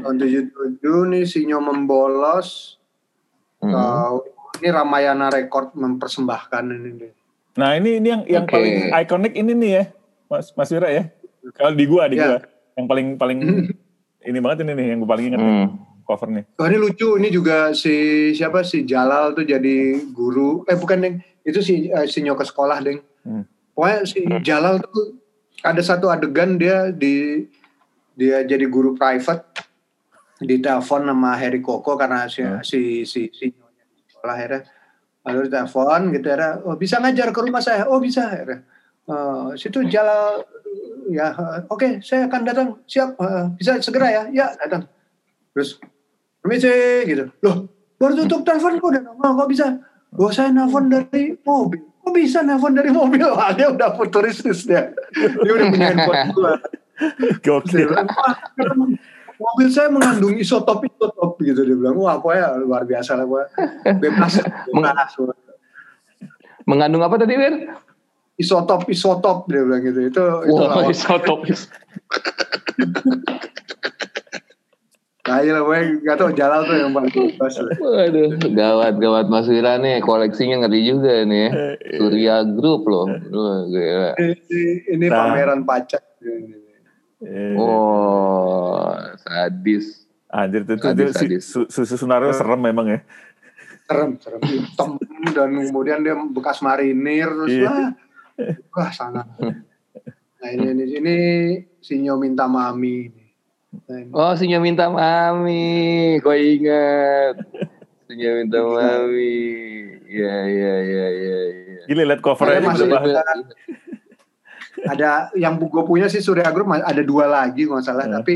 Tahun 77 nih Sinyo membolos. Hmm. Tahun ini Ramayana Record mempersembahkan ini deh. Nah, ini ini yang yang okay. paling ikonik ini nih ya. Mas Mas Wira ya. Kalau di gua di yeah. gua yang paling paling ini banget ini nih yang gue paling ingat. Hmm. covernya. Oh ini lucu, ini juga si siapa si Jalal tuh jadi guru. Eh bukan deng, itu si uh, si ke sekolah deng. Hmm. Pokoknya si Jalal tuh ada satu adegan dia di dia jadi guru private. Di telepon sama Harry Koko karena si hmm. si si, si nyonya di sekolah akhirnya. Lalu telepon gitu ya oh bisa ngajar ke rumah saya? Oh bisa akhirnya. Uh, situ Jalal ya uh, oke okay, saya akan datang. Siap uh, bisa segera ya. Ya datang. Terus permisi gitu. Loh baru tutup telepon kok udah normal kok bisa oh saya nelfon dari mobil. Kok bisa nelfon dari mobil? Wah dia udah futuristis dia. Dia udah punya handphone dua Gokil. mobil saya mengandung isotop isotop gitu. Dia bilang wah ya luar biasa lah gue bebas bebas. Mengandung apa tadi Ben? isotop isotop dia bilang gitu. Itu itu wow, isotop Nah, iya gue gak tau Jalal tuh yang paling bebas. Waduh, gawat gawat Mas Wira nih koleksinya ngeri juga nih. Ya. Surya Group loh. Ini, ini nah. pameran pajak. Oh, sadis. Anjir itu, sadis, itu sadis. Si, Susu Sunario serem memang ya. Serem, serem. Hitam dan kemudian dia bekas marinir terus iya. wah, wah sangat. Nah ini ini, ini Sinyo minta mami. Oh, Sinyo minta mami, kau ingat? Sinyo minta mami. Ya, ya, ya, ya. ya. Gila lihat covernya masih ada, ada yang gue punya sih Surya Group ada dua lagi nggak salah, hmm. tapi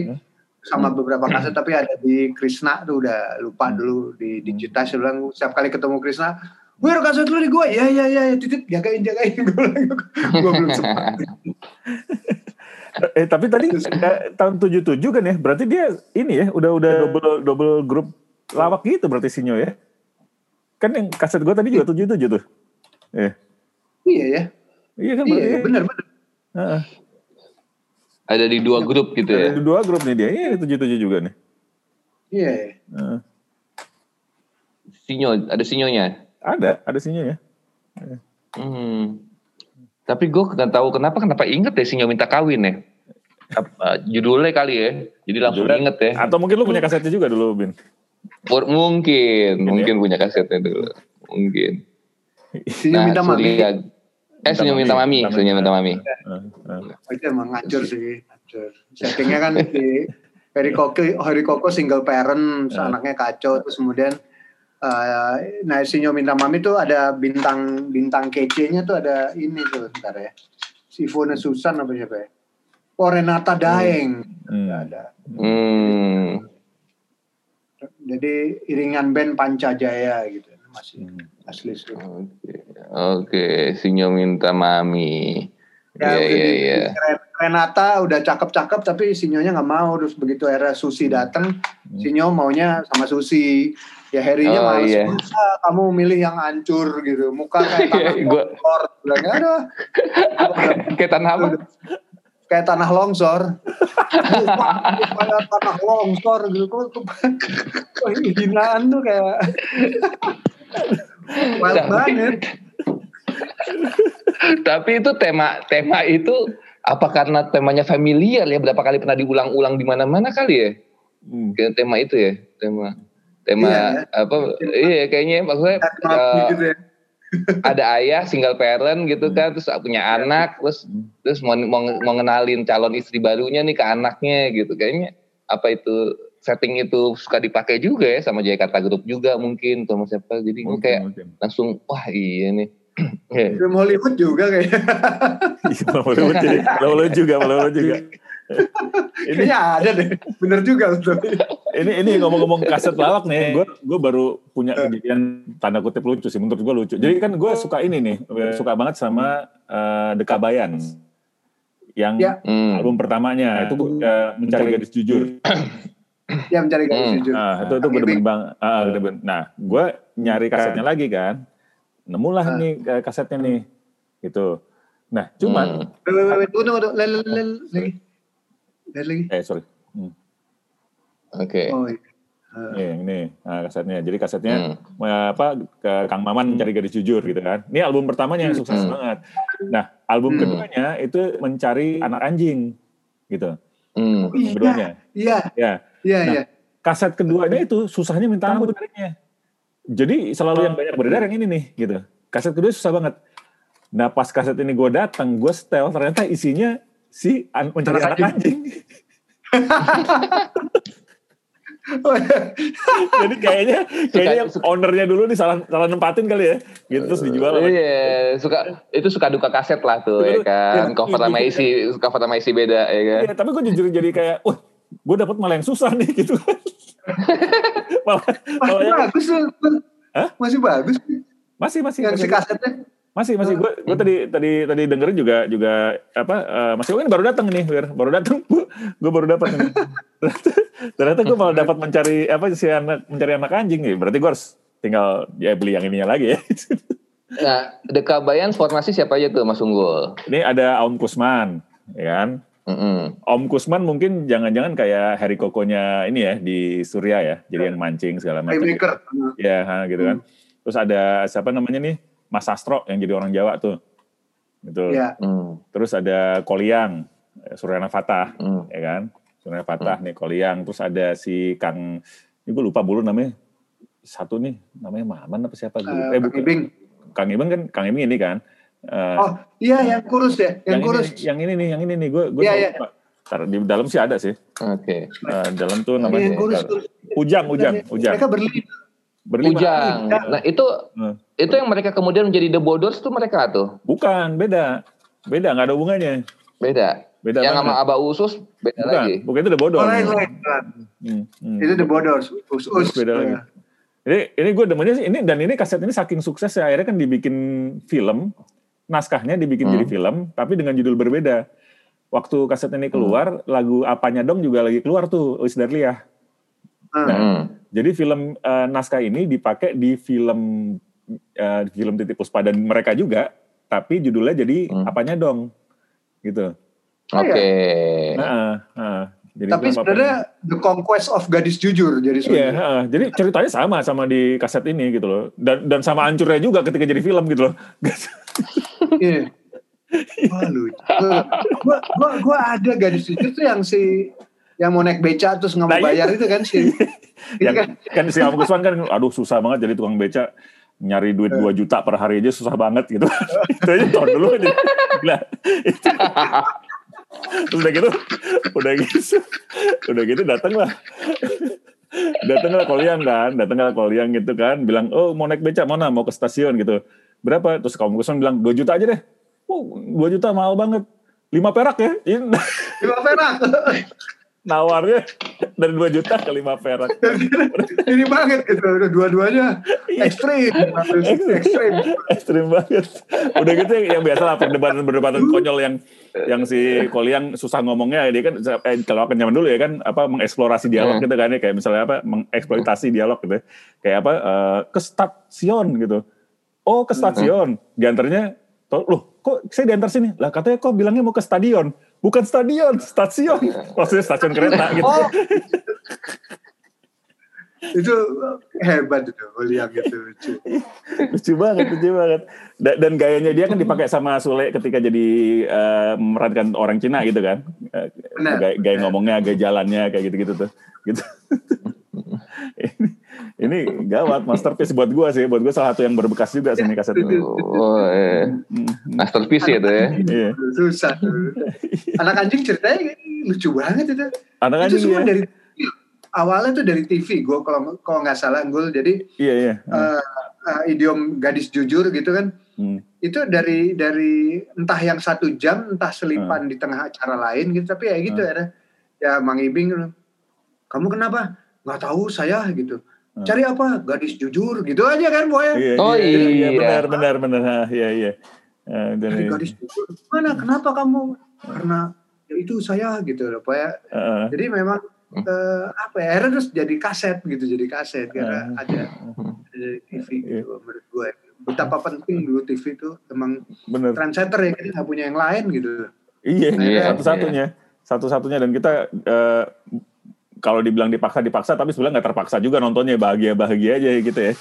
sama beberapa kaset tapi ada di Krisna tuh udah lupa hmm. dulu di digital saya bilang setiap kali ketemu Krisna gue kaset lu di gue ya ya ya, ya titit jagain jagain gue belum sempat eh tapi tadi eh, tahun 77 kan ya? Berarti dia ini ya udah udah double double grup lawak gitu berarti Sinyo ya? Kan yang kaset gue tadi juga 77 tuh. Eh. iya ya. Iya kan berarti iya, ya. benar benar. Uh. ada di dua grup gitu ya? Ada di dua grup nih dia. Iya 77 juga nih. Iya. Uh. Sinyo ada sinyonya? Ada ada sinyonya hmm. Tapi gue nggak tahu kenapa kenapa inget ya Sinyo minta kawin ya. Uh, judulnya kali ya. Jadi langsung Judulnya, inget ya. Atau mungkin lu punya kasetnya juga dulu, Bin. Mungkin, mungkin ya? punya kasetnya dulu. Mungkin. Sinyo nah, minta mami. Eh, Sinyo minta mami. Sinyo minta mami. Oh, itu emang ngacur sih. Ngacur. Settingnya kan di Harry Koko, Harry Koko single parent, anaknya kacau. Terus kemudian uh, nah Sinyo Minta Mami tuh ada bintang bintang kece-nya tuh ada ini tuh ntar ya. Si Fona Susan apa siapa ya? Oh Renata Daeng. Hmm. Ada. Hmm. Jadi iringan band Pancajaya gitu masih hmm. asli sih. Oke, okay. okay. Sinyo Minta Mami. Ya, yeah, yeah, yeah. Renata udah cakep-cakep tapi Sinyonya nggak mau terus begitu era Susi datang hmm. Sinyo maunya sama Susi ya Harry-nya oh, males iya. kamu milih yang hancur gitu muka kayak tanah longsor bilang ada kayak tanah apa kayak tanah longsor kayak tanah longsor gitu kok hinaan tuh kayak wild banget tapi itu tema tema itu apa karena temanya familiar ya berapa kali pernah diulang-ulang di mana-mana kali ya hmm. tema itu ya tema tema iya, ya. apa iya kayaknya maksudnya uh, gitu ya. Ada ayah single parent gitu kan terus punya ya. anak terus terus mau, mau mau ngenalin calon istri barunya nih ke anaknya gitu. Kayaknya apa itu setting itu suka dipakai juga ya sama Jakarta Group juga mungkin atau siapa. Jadi mungkin, kayak mungkin. langsung wah iya nih. Film Hollywood juga kayaknya. Film Hollywood jadi Hollywood juga Hollywood juga ini Kayaknya ada deh, bener juga ini ini ngomong-ngomong kaset lawak nih, gue gue baru punya kejadian tanda kutip lucu sih, menurut gue lucu. Jadi kan gue suka ini nih, suka banget sama uh, The Kabayan yang ya. Hmm. album pertamanya itu uh, mencari gadis jujur. ya mencari gadis hmm. jujur. Nah, itu itu bener-bener bang. Uh, bener Nah, gue nyari kasetnya lagi kan, nemulah uh. nih kasetnya nih, gitu. Nah, cuman. Hmm. Tunggu, tunggu, tunggu. Lihat lagi. Eh sorry. Hmm. Oke. Okay. Oh, iya. Uh. Ini nah, kasetnya. Jadi kasetnya hmm. apa ke Kang Maman mencari gadis jujur gitu kan. Ini album pertamanya yang sukses hmm. banget. Nah, album hmm. keduanya itu mencari anak anjing gitu. Hmm. Keduanya. Iya. Ya. Iya, nah, iya. kaset keduanya itu susahnya minta ampun Jadi selalu yang banyak beredar yang ini nih gitu. Kaset kedua susah banget. Nah pas kaset ini gue datang, gue setel ternyata isinya si an mencari anak anjing. Jadi kayaknya kayaknya suka, ownernya dulu nih salah salah nempatin kali ya. Gitu terus dijual. Iya, suka itu suka duka kaset lah tuh ya kan. Cover sama isi cover sama isi beda ya kan. Iya, tapi gue jujur jadi kayak, wah, gue dapat malah yang susah nih gitu. malah, malah masih bagus Hah? Masih bagus. Masih masih. Yang si kasetnya. Masih masih gue gue tadi tadi tadi dengerin juga juga apa uh, masih kan baru datang nih Wir baru datang gue baru dapat ternyata gue malah dapat mencari apa si anak mencari anak anjing nih berarti gue harus tinggal ya beli yang ininya lagi ya nah Dekabayan formasi siapa aja tuh Mas Unggul ini ada Om Kusman ya kan Mm-hmm. Om Kusman mungkin jangan-jangan kayak Harry Kokonya ini ya di Surya ya, jadi yang mancing segala macam. Ya, gitu kan. Mm. Terus ada siapa namanya nih? Mas Sastro yang jadi orang Jawa tuh. Gitu. Ya. Hmm. Terus ada Koliang, eh, Suryana Fatah, hmm. ya kan? Suryana Fatah hmm. nih Koliang. Terus ada si Kang, ini gue lupa bulu namanya. Satu nih, namanya Mahaman apa siapa? Uh, eh, Kang Ibing. Kang Ibing kan, Kang Ibing ini kan. Uh, oh iya yang kurus ya, yang, yang kurus. Ini, yang ini nih, yang ini nih, gue gue ya, ya. Karena di dalam sih ada sih. Oke. Okay. Uh, dalam tuh namanya. Yang kurus, kurus. Ujang, Ujang, Ujang. Mereka berlima Berlima. Ujang. Nah itu hmm. itu yang mereka kemudian menjadi The Bodors tuh mereka tuh? Bukan, beda. Beda, nggak ada hubungannya. Beda. Beda yang sama Aba Usus beda bukan, lagi. Bukan itu The Bodors. Oh, lain, lain. Hmm, hmm. Itu The Bodors. Usus. Beda lagi. Ini ini gue demennya sih ini dan ini kaset ini saking sukses ya akhirnya kan dibikin film, naskahnya dibikin hmm. jadi film tapi dengan judul berbeda. Waktu kaset ini keluar, hmm. lagu apanya dong juga lagi keluar tuh, Uis Darliah. Hmm. Nah, hmm jadi film uh, naskah ini dipakai di film uh, film Titip Puspa dan mereka juga, tapi judulnya jadi hmm. apanya dong, gitu. Oke. Okay. Nah, uh, jadi tapi sebenarnya The Conquest of Gadis Jujur jadi Iya, uh, jadi ceritanya sama sama di kaset ini gitu loh. Dan dan sama hancurnya juga ketika jadi film gitu loh. Iya. Wah lucu. Gua, gua, gua ada gadis jujur tuh yang si yang mau naik beca terus nggak mau nah, bayar itu, itu kan sih. yang, kan. kan si Am Kusman kan aduh susah banget jadi tukang beca nyari duit 2 juta per hari aja susah banget gitu. itu aja tahun dulu aja. Nah, Terus udah gitu, udah gitu, udah gitu datang lah. datang lah koliang kan, datang lah koliang gitu kan, bilang, oh mau naik beca mana, mau ke stasiun gitu. Berapa? Terus kamu Kusman bilang, 2 juta aja deh. Oh, 2 juta mahal banget. 5 perak ya? 5 perak nawarnya dari 2 juta ke 5 perak. Ini banget udah dua-duanya iya. ekstrim, ekstrim, ekstrim banget. Udah gitu yang biasa lah perdebatan-perdebatan konyol yang yang si Koliang susah ngomongnya dia kan eh, kalau akan zaman dulu ya kan apa mengeksplorasi dialog hmm. gitu kan ya kayak misalnya apa mengeksploitasi dialog gitu kayak apa uh, ke stasiun gitu oh ke stasiun hmm. di antaranya loh kok saya diantar sini lah katanya kok bilangnya mau ke stadion bukan stadion, stasiun. Maksudnya stasiun kereta gitu. Oh. itu hebat itu William itu lucu. lucu banget, lucu banget. Dan, gayanya dia kan dipakai sama Sule ketika jadi uh, memerankan orang Cina gitu kan. Uh, gaya, gaya ngomongnya, gaya jalannya kayak gitu-gitu tuh. Gitu. ini gawat masterpiece buat gue sih buat gue salah satu yang berbekas juga sih ini kaset ini oh iya. masterpiece ya itu ya iya. susah anak anjing ceritanya lucu banget itu anak anjing itu semua ya. dari awalnya tuh dari TV gue kalau kalau nggak salah gue jadi iya iya uh, uh, idiom gadis jujur gitu kan hmm. itu dari dari entah yang satu jam entah selipan hmm. di tengah acara lain gitu tapi ya gitu hmm. ya ya Mang Ibing kamu kenapa nggak tahu saya gitu. Cari apa? Gadis jujur gitu aja kan boy. Iya, oh iya, iya, iya benar benar benar. Ha, iya iya. Uh, Cari gadis jujur. Mana? Kenapa kamu? Karena ya itu saya gitu loh, ya. Uh, jadi memang uh, apa ya? Akhirnya terus jadi kaset gitu, jadi kaset karena uh, ada ada TV gitu yeah. menurut gue. Betapa penting dulu TV itu emang bener. trendsetter ya kita nggak punya yang lain gitu. Iya, iya satu-satunya. Satu-satunya dan kita uh, kalau dibilang dipaksa dipaksa tapi sebenarnya nggak terpaksa juga nontonnya bahagia bahagia aja gitu ya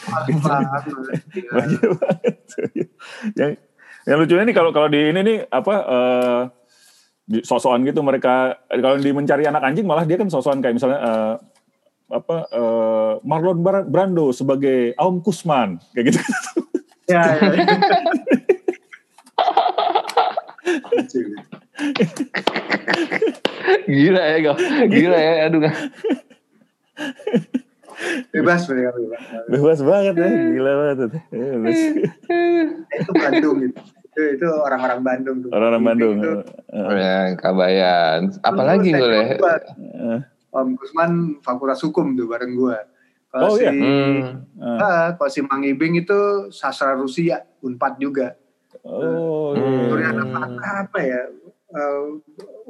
bahagia banget yang yang lucunya nih kalau kalau di ini nih apa uh, sosokan gitu mereka kalau di mencari anak anjing malah dia kan sosokan kayak misalnya uh, apa uh, Marlon Brando sebagai Aum Kusman kayak gitu. Ya. ya. gila ya, gak? gila ya, aduh gak. bebas mereka bebas. Bebas banget ya, gila banget. Bebas. itu Bandung gitu. Itu, itu orang-orang Bandung tuh. Orang-orang Bandung. Itu. Oh, ya, Kabayan. Apalagi gue ya? Om Gusman Fakultas Hukum tuh bareng gue. Kalau oh, si, iya. hmm. uh, kalau si Mang Ibing itu sastra Rusia, Unpad juga. Oh, iya. anak apa ya? Uh,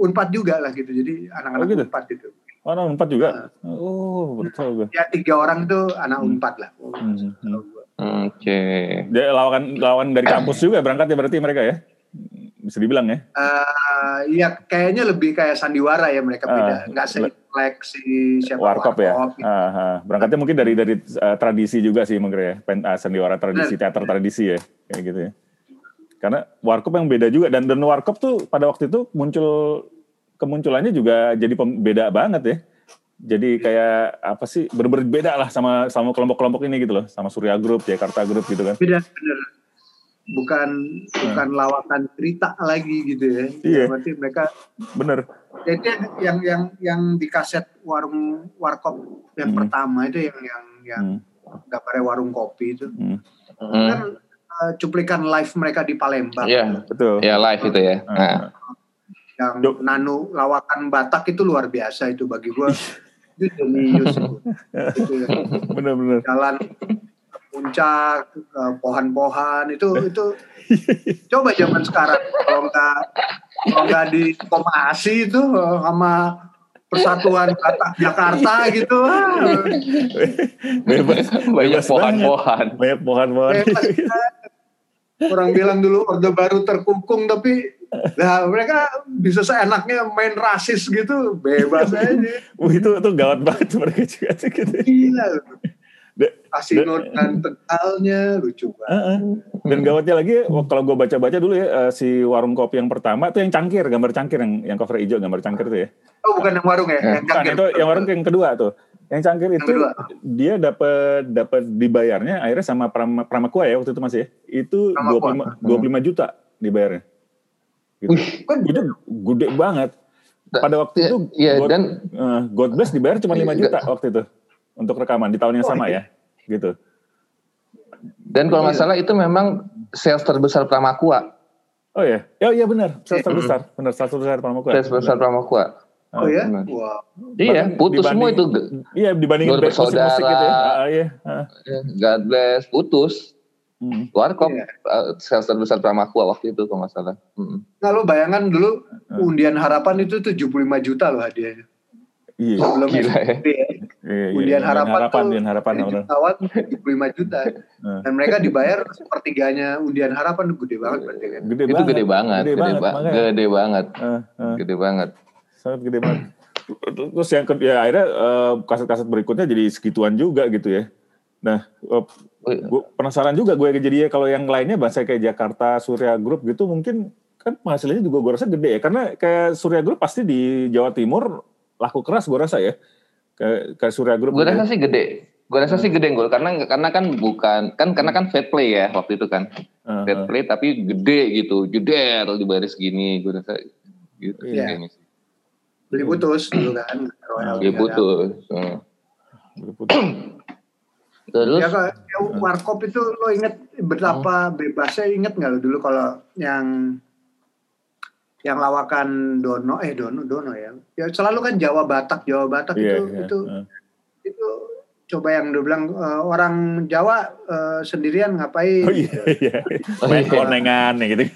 Unpad juga lah gitu. Jadi anak-anak oh, gitu? Unpad gitu. Oh, anak Unpad juga? Uh, oh, betul. Ya tiga orang itu anak hmm. Unpad lah. Hmm. hmm. Oke. Okay. Dia lawan lawan dari kampus juga berangkat ya berarti mereka ya? Bisa dibilang ya? Uh, iya, kayaknya lebih kayak sandiwara ya mereka beda. Uh, Nggak seleksi siapa Warkop, ya. Gitu. Uh, uh. Berangkatnya mungkin dari dari uh, tradisi juga sih mungkin ya. Pen, uh, sandiwara tradisi, nah, teater tradisi ya, kayak gitu ya. Karena Warkop yang beda juga. Dan dan Warkop tuh pada waktu itu muncul kemunculannya juga jadi pembeda banget ya. Jadi kayak apa sih berbeda lah sama sama kelompok-kelompok ini gitu loh. Sama Surya Group Jakarta Group gitu kan. Beda bener. Bukan hmm. bukan lawakan cerita lagi gitu ya. Iya. Berarti mereka bener. Jadi yang yang yang di kaset warung warkop yang hmm. pertama itu yang yang yang hmm. gambarnya warung kopi itu. Hmm. kan uh, cuplikan live mereka di Palembang. Iya betul. ya live itu ya. Hmm. nah. yang Nanu lawakan Batak itu luar biasa itu bagi gua. Itu jenius itu ya. benar-benar. Jalan puncak pohon-pohon itu itu. Coba zaman sekarang kalau nggak kalau nggak di komasi itu sama Persatuan Kata Jakarta gitu. Bebas. Banyak pohon-pohon. Banyak pohon-pohon orang bilang dulu orde baru terkungkung tapi Nah mereka bisa seenaknya main rasis gitu, bebas aja. Itu itu gawat banget mereka juga sih gitu. Gila. Kasino dan tegalnya lucu banget. Uh, uh. Dan gawatnya lagi kalau gue baca-baca dulu ya uh, si warung kopi yang pertama tuh yang cangkir, gambar cangkir yang yang cover hijau gambar cangkir tuh ya. Oh bukan yang warung ya? Yang bukan itu yang warung yang kedua tuh. Yang cangkir itu dia dapat dapat dibayarnya akhirnya sama Pram, Pramakua ya waktu itu masih ya. Itu dua puluh lima juta dibayarnya. Gitu. Kan itu gede banget. Pada waktu itu ya, God, dan uh, God Bless dibayar cuma 5 iya, juta waktu itu untuk rekaman di tahun yang oh, sama iya. ya, gitu. Dan kalau nggak salah itu memang sales terbesar Pramakua. Oh ya, oh iya benar, sales terbesar, benar sales terbesar Pramakua. Sales terbesar Pramakua. Oh ya, wow. Iya, putus semua itu. Iya, dibandingin musik, musik gitu ya. Uh, iya. Uh. God bless, putus. Hmm. Warkop yeah. uh, sales terbesar Pramakua waktu itu kalau nggak salah. Hmm. Nah lo bayangkan dulu undian harapan itu 75 juta loh hadiahnya. Iya. Sebelum Gila, ya. ya. Iya, undian iya, harapan, harapan tuh undian harapan, jutawan 75 juta. Hmm. Dan mereka dibayar sepertiganya undian harapan gede banget berarti kan. Gede itu banget. gede banget, gede, gede banget, ba gede banget. Uh, uh. Gede banget. Sangat gede banget. Terus yang ya akhirnya uh, kaset-kaset berikutnya jadi segituan juga gitu ya. Nah, uh, gue penasaran juga gue jadi ya kalau yang lainnya bahasa kayak Jakarta Surya Group gitu mungkin kan penghasilannya juga gue rasa gede ya karena kayak Surya Group pasti di Jawa Timur laku keras gue rasa ya kayak, kayak Surya Group gue rasa sih gede gue rasa sih gede gue karena karena kan bukan kan karena kan fair play ya waktu itu kan uh-huh. fair play tapi gede gitu atau di baris gini gue rasa gitu yeah. Iya. Beli putus dulu kan beli putus beli putus Terus? Ya, ya warkop itu lo inget betapa oh. bebasnya inget nggak lo dulu kalau yang yang lawakan Dono eh Dono Dono ya ya selalu kan Jawa Batak Jawa Batak yeah, itu yeah. itu uh. itu coba yang dia bilang uh, orang Jawa uh, sendirian ngapain oh, iya, iya. main konengan gitu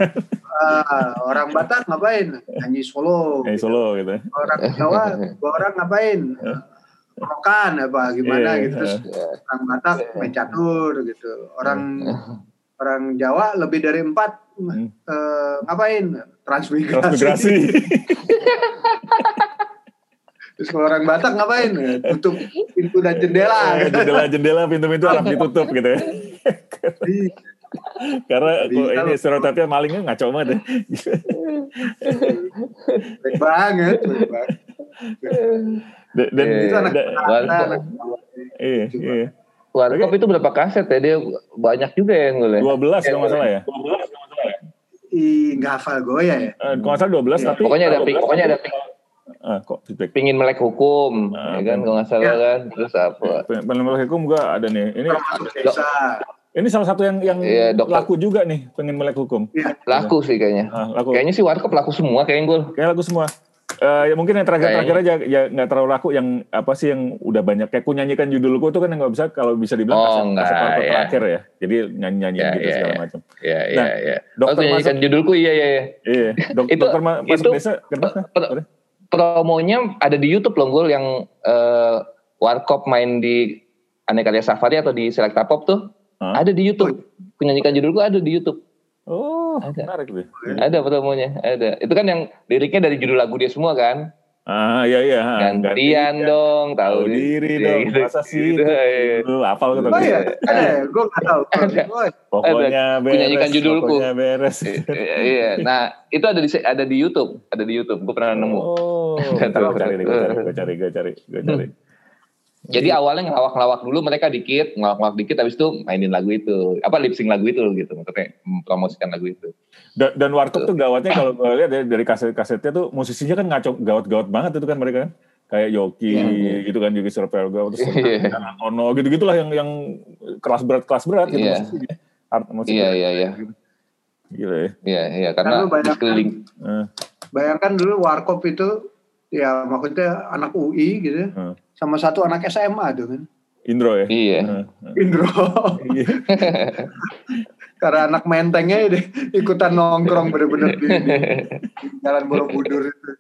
uh, orang Batak ngapain nyanyi solo nyanyi solo gitu orang Jawa orang ngapain rokan apa gimana yeah, gitu terus yeah. orang Batak yeah. main catur gitu orang yeah. orang Jawa lebih dari empat hmm. uh, ngapain transmigrasi, transmigrasi. terus kalau orang Batak ngapain tutup pintu dan jendela eh, jendela jendela pintu-pintu harus ditutup gitu ya iya. Karena kok ini stereotipnya malingnya ngaco banget ya. baik banget, baik banget. Dan yeah, itu anak warkop. Iya, iya. Warkop itu berapa kaset ya? Dia banyak juga yang gue lihat. 12 kalau nggak salah ya. 12 kalau nggak salah ya. Nggak hafal gue ya. Eh, kalau nggak salah 12 tapi pokoknya ada pokoknya ada Ah, kok feedback. Pingin melek hukum, ah, ya kan kalau nggak salah ya. kan. Terus apa? Pengen melek hukum gua ada nih. Ini ini salah satu yang yang ya, laku juga nih, pengen melek hukum. Ya. Laku sih kayaknya. Ah, laku. Kayaknya sih warkop laku semua kayaknya gue. Kayak laku semua. Uh, ya mungkin yang terakhir-terakhir aja ya nggak terlalu laku yang apa sih yang udah banyak kayak ku nyanyikan judulku itu kan yang nggak bisa kalau bisa dibilang oh, kaset, enggak, kaset ya. terakhir ya jadi nyanyi nyanyi ya, gitu ya, segala macam. Iya iya nah, iya. Dokter oh, nyanyikan judulku iya iya iya. Iya. Dok, itu, dokter masuk itu, desa kenapa? promonya ada di YouTube loh gue yang uh, Warkop main di Aneka Karya Safari atau di Selecta Pop tuh huh? ada di YouTube. Penyanyikan judul gue ada di YouTube. Oh, ada. menarik deh. Ada promonya, ada. Itu kan yang liriknya dari judul lagu dia semua kan. Ah iya iya. Gantian dong, tahu diri dong. Gitu. Masa sih? Gitu, iya. Lu apal gitu. Oh iya, ada. Gue nggak tahu. Pokoknya beres. Menyanyikan judulku. Pokoknya beres. iya. Nah itu ada di ada di YouTube, ada di YouTube. Gue pernah nemu. Oh. Gue cari, gue cari, gue cari, gue cari, gue cari. Jadi awalnya ngelawak-ngelawak dulu mereka dikit, ngelawak-ngelawak dikit habis itu mainin lagu itu. Apa lip sync lagu itu gitu, maksudnya mempromosikan lagu itu. Dan, dan Warkop tuh gawatnya kalau gue lihat dari, dari kaset-kasetnya tuh musisinya kan ngaco gawat-gawat banget itu kan mereka kan. Kayak Yoki yeah. gitu kan, Yoki Surpelga, terus yeah. Ono gitu-gitulah yang yang kelas berat kelas berat gitu yeah. musisinya. Iya iya iya. Gila ya. Iya iya karena bayangkan, keliling. Eh. Bayangkan dulu Warkop itu ya maksudnya anak UI gitu. Hmm sama satu anak SMA tuh kan. Indro ya? Iya. Indro. Iya. Karena anak mentengnya deh ikutan nongkrong bener-bener di, di Jalan Borobudur itu.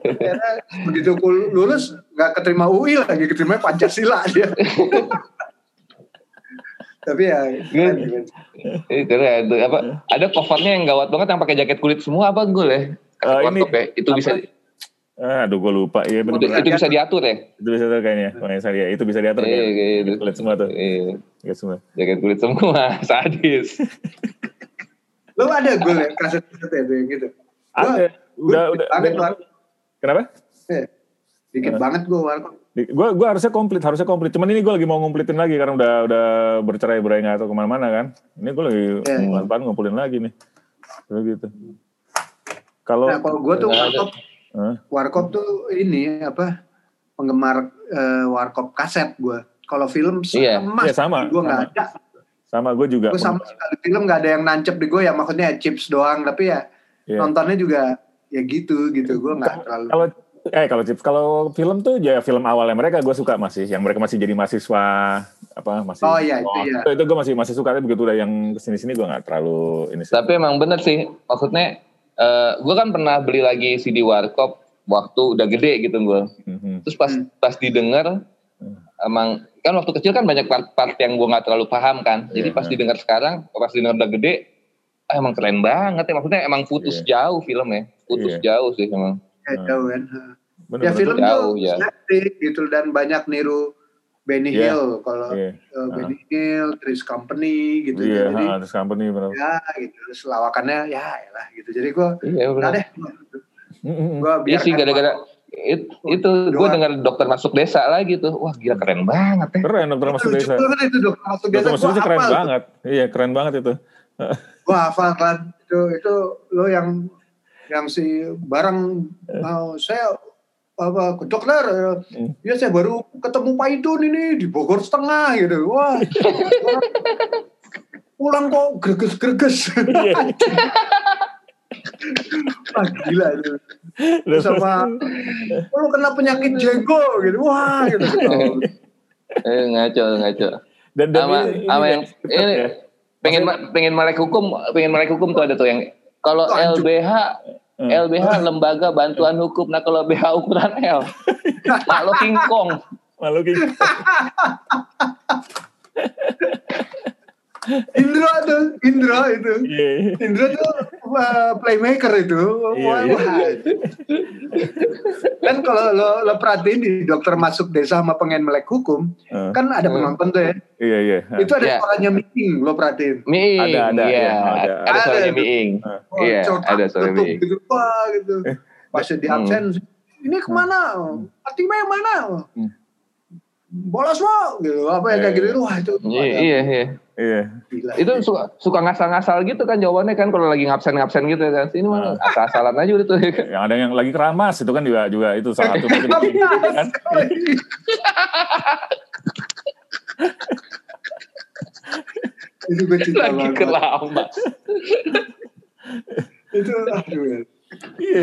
Karena begitu lulus nggak keterima UI lagi, keterima Pancasila dia. Tapi ya kan, keren apa ada covernya yang gawat banget yang pakai jaket kulit semua apa gue ya? Uh, ini ya? itu apa? bisa Ah, aduh gue lupa. Iya benar. Itu, itu bisa diatur ya? Itu bisa diatur kayaknya. Makanya saya ya, itu bisa diatur iya, kayaknya. Gitu. Kulit semua tuh. Iya. Jaket semua. Jaket kulit semua, sadis. Lo ada gue ya kaset-kaset yang gitu? Ada. Udah, udah. udah. Kenapa? Eh, dikit uh. banget gue warkop. Gue gue harusnya komplit, harusnya komplit. Cuman ini gue lagi mau ngomplitin lagi karena udah udah bercerai berai nggak atau ke mana-mana kan. Ini gue lagi yeah. pelan-pelan ngumpulin lagi nih. Gitu. Kalau nah, kalau gue tuh warkop Huh? Warkop tuh ini apa penggemar uh, warkop kaset gue. Kalau film iya. sama, iya, sama gue nggak ada. Sama gue juga. Gue sama sekali film nggak ada yang nancep di gue ya maksudnya chips doang tapi ya yeah. nontonnya juga ya gitu gitu gue nggak terlalu. Kalau eh kalau chips kalau film tuh ya film awalnya mereka gue suka masih yang mereka masih jadi mahasiswa apa masih oh iya itu ya itu, itu gue masih masih suka tapi begitu udah yang ke sini sini gue nggak terlalu ini sih. tapi emang bener sih maksudnya uh, eh, gue kan pernah beli lagi CD Warkop waktu udah gede gitu gue. Mm-hmm. Terus pas hmm. pas didengar mm. emang kan waktu kecil kan banyak part-part yang gue nggak terlalu paham kan. Yeah. Jadi pas didengar sekarang, pas didengar udah gede, ah, emang keren banget ya. Maksudnya emang putus yeah. jauh filmnya, putus yeah. jauh sih emang. Ya, jauh kan. Bener, ya film jauh, tuh ya. gitu dan banyak niru Benny yeah. Hill kalau yeah. uh, Benny uh. Hill, Tris Company gitu. Iya, yeah, jadi uh, Tris Company benar. Ya gitu, terus lawakannya ya lah gitu. Jadi gue yeah, nah deh. Gua iya sih gara-gara it, itu gue dengar dokter masuk desa lagi tuh. Wah gila keren banget ya. Keren dokter masuk desa. Itu dokter masuk desa. Dokter masuk desa keren banget. Iya keren banget itu. gue hafal kan itu itu lo yang yang si barang mau saya apa ke dokter hmm. ya saya baru ketemu Pak Idun ini di Bogor setengah gitu. Wah. Pulang kok greges-greges. Iya. wah gila itu. Sama oh, lu kena penyakit jenggo gitu. Wah gitu. Eh ngaco ngaco. Dan, dan sama, ini, sama yang ini ya? pengen Maksudnya, pengen melek hukum pengen melek hukum tuh ada tuh yang kalau LBH hmm. LBH lembaga bantuan hukum. Nah kalau BH ukuran L. Malu King Kong. Malu King Indra tuh, Indra itu. Yeah. Indra tuh uh, playmaker itu. Yeah, yeah. kan kalau lo, lo perhatiin di dokter masuk desa sama pengen melek hukum, uh. kan ada penonton tuh ya. Iya, yeah, iya. Yeah. Itu ada yeah. suaranya meeting, lo perhatiin. Meeting, ada, ada, iya. Yeah. Ada, ada, ada suaranya meeting. Uh. Iya, ada suara meeting. Gitu, wah gitu. Pas di absen, hmm ini ke mana? Hmm. Fatima yang mana? Hmm. Bolos mau gitu apa ya kayak gitu wah itu iya iya iya. Iya. Itu suka suka ngasal-ngasal gitu kan jawabannya kan kalau lagi ngabsen-ngabsen gitu kan. Ini mah nah. asal-asalan aja udah tuh. Yang ada yang lagi keramas itu kan juga juga itu salah satu kan? Itu gue cinta lagi keramas. Itu aduh ya Iya.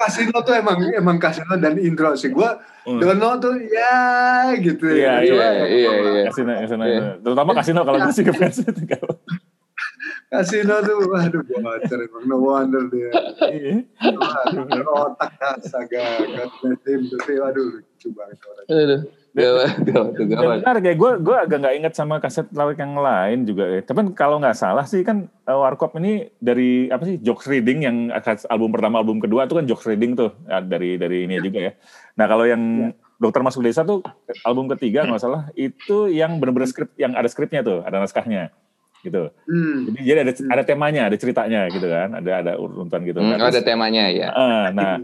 kasino tuh emang emang kasino dan intro sih gue hmm. Dono tuh ya gitu ya. Iya iya iya iya. Kasino kasino iya. terutama kasino kalau gue sih ke fans itu Kasino tuh waduh gue ngajar emang no wonder dia. Iya. Otak astaga God tim tuh waduh lucu banget orang. Gawat, gawat. Benar kayak gue gue agak nggak inget sama kaset lawak yang lain juga ya. Tapi kalau nggak salah sih kan uh, Warkop ini dari apa sih jokes reading yang album pertama album kedua itu kan jokes reading tuh ya, dari dari ini ya. juga ya. Nah kalau yang ya. Dokter Masuk Desa tuh album ketiga nggak salah itu yang bener-bener skrip yang ada skripnya tuh ada naskahnya gitu. Hmm. Jadi jadi ada ada temanya ada ceritanya gitu kan ada ada urutan gitu. Hmm, kan. ada temanya ya. Uh, nah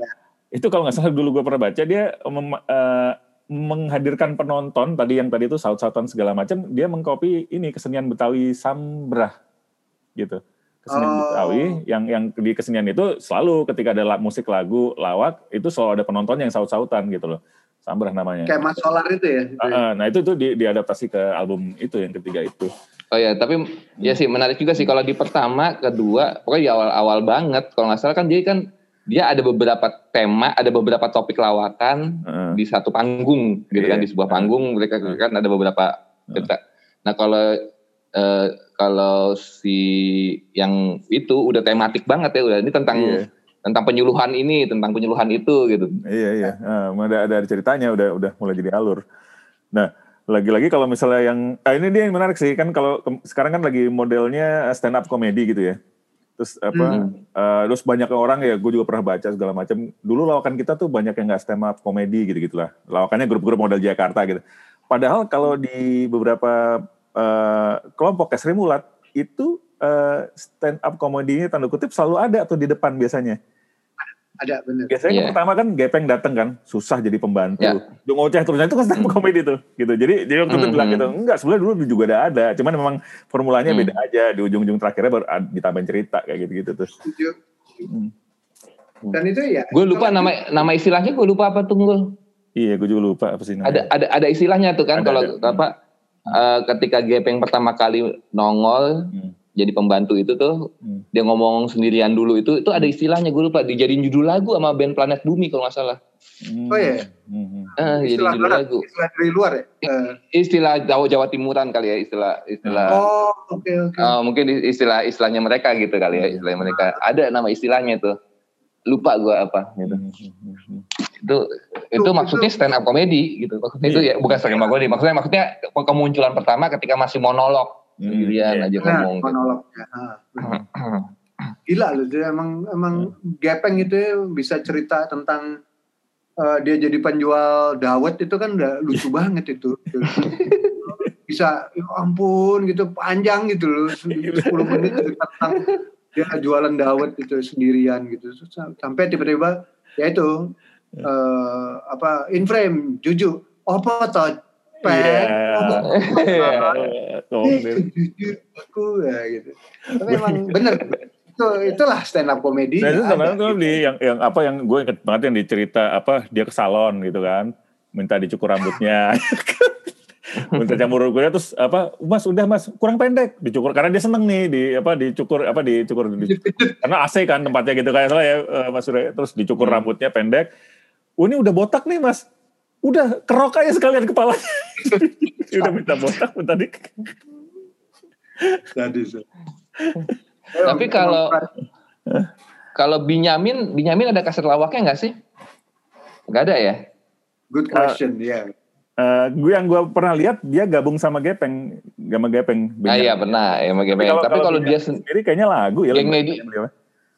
itu kalau nggak salah dulu gue pernah baca dia mem, uh, menghadirkan penonton tadi yang tadi itu saut-sautan segala macam dia mengcopy ini kesenian Betawi sambrah gitu. Kesenian oh. Betawi yang yang di kesenian itu selalu ketika ada musik lagu lawak itu selalu ada penonton yang saut-sautan gitu loh. Sambrah namanya. Kayak Mas Solar itu ya? Uh, nah itu tuh di, diadaptasi ke album itu yang ketiga itu. Oh ya tapi ya sih menarik juga sih kalau di pertama kedua pokoknya di awal-awal banget. Kalau nggak salah kan dia kan dia ada beberapa tema, ada beberapa topik lawakan uh. di satu panggung gitu yeah. kan di sebuah panggung mereka kan ada beberapa cerita. Uh. Nah kalau uh, kalau si yang itu udah tematik banget ya udah ini tentang yeah. tentang penyuluhan ini, tentang penyuluhan itu gitu. Iya iya, uh, ada ada ceritanya udah udah mulai jadi alur. Nah lagi-lagi kalau misalnya yang ah ini dia yang menarik sih kan kalau sekarang kan lagi modelnya stand up comedy gitu ya terus apa hmm. uh, terus banyak orang ya gue juga pernah baca segala macam dulu lawakan kita tuh banyak yang nggak stand up komedi gitu gitulah lawakannya grup-grup model Jakarta gitu. Padahal kalau di beberapa uh, kelompok Sri Mulat itu uh, stand up komedinya tanda kutip selalu ada tuh di depan biasanya ada benar. Biasanya yeah. pertama kan Gepeng dateng kan, susah jadi pembantu. Yeah. Dong ngoceh terusnya itu kan stand up mm. comedy tuh, gitu. Jadi jadi waktu mm -hmm. itu bilang gitu, enggak sebenarnya dulu juga ada ada, cuman memang formulanya mm. beda aja. Di ujung-ujung terakhirnya baru ditambahin cerita kayak gitu-gitu terus. Hmm. Dan itu ya. Gue lupa nama nama istilahnya, gue lupa apa tunggu. Iya, gue juga lupa apa sih namanya. Ada ada ada istilahnya tuh kan kalau apa uh, ketika Gepeng pertama kali nongol. Hmm jadi pembantu itu tuh hmm. dia ngomong sendirian dulu itu itu ada istilahnya gue lupa dijadiin judul lagu sama band Planet Bumi kalau nggak salah. Hmm. Oh iya. Hmm. Ah, jadi judul lagu. Istilah dari luar ya. Uh. Istilah Jawa Jawa Timuran kali ya istilah istilah. Oh oke okay, oke. Okay. Uh, mungkin istilah istilahnya mereka gitu kali ya istilah mereka ada nama istilahnya tuh lupa gue apa gitu. Hmm. Itu itu, itu maksudnya stand up comedy gitu. Maksudnya itu iya. ya bukan stand up comedy. Maksudnya maksudnya kemunculan pertama ketika masih monolog sendirian hmm, aja nah, ngomong gitu. ya. gila loh dia emang emang hmm. gepeng itu ya bisa cerita tentang uh, dia jadi penjual dawet itu kan udah lucu banget itu bisa ya ampun gitu panjang gitu loh 10 menit tentang dia jualan dawet itu sendirian gitu sampai tiba-tiba ya itu uh, apa in frame jujur apa tuh Iya. Aku ya gitu. Tapi emang bener. Itu itulah stand up comedy. Nah, itu stand up di yang yang apa yang gue inget banget yang dicerita apa dia ke salon gitu kan. Minta dicukur rambutnya. Minta jamur kulit terus apa mas udah mas kurang pendek. Dicukur karena dia seneng nih di apa dicukur apa dicukur di, karena AC kan tempatnya gitu kayak salah ya eh, mas Surya terus dicukur hmm. rambutnya pendek. Oh ini udah botak nih mas udah kerok aja sekalian kepalanya. udah minta botak pun tadi. Tadi Tapi kalau kalau Binyamin, Binyamin ada kaset lawaknya nggak sih? Nggak ada ya? Good question, ya. Yeah. Uh, gue yang gue pernah lihat dia gabung sama Gepeng, sama Gepeng. Ah iya pernah, ya sama Gepeng. Tapi kalau dia sendiri kayaknya lagu ya. Geng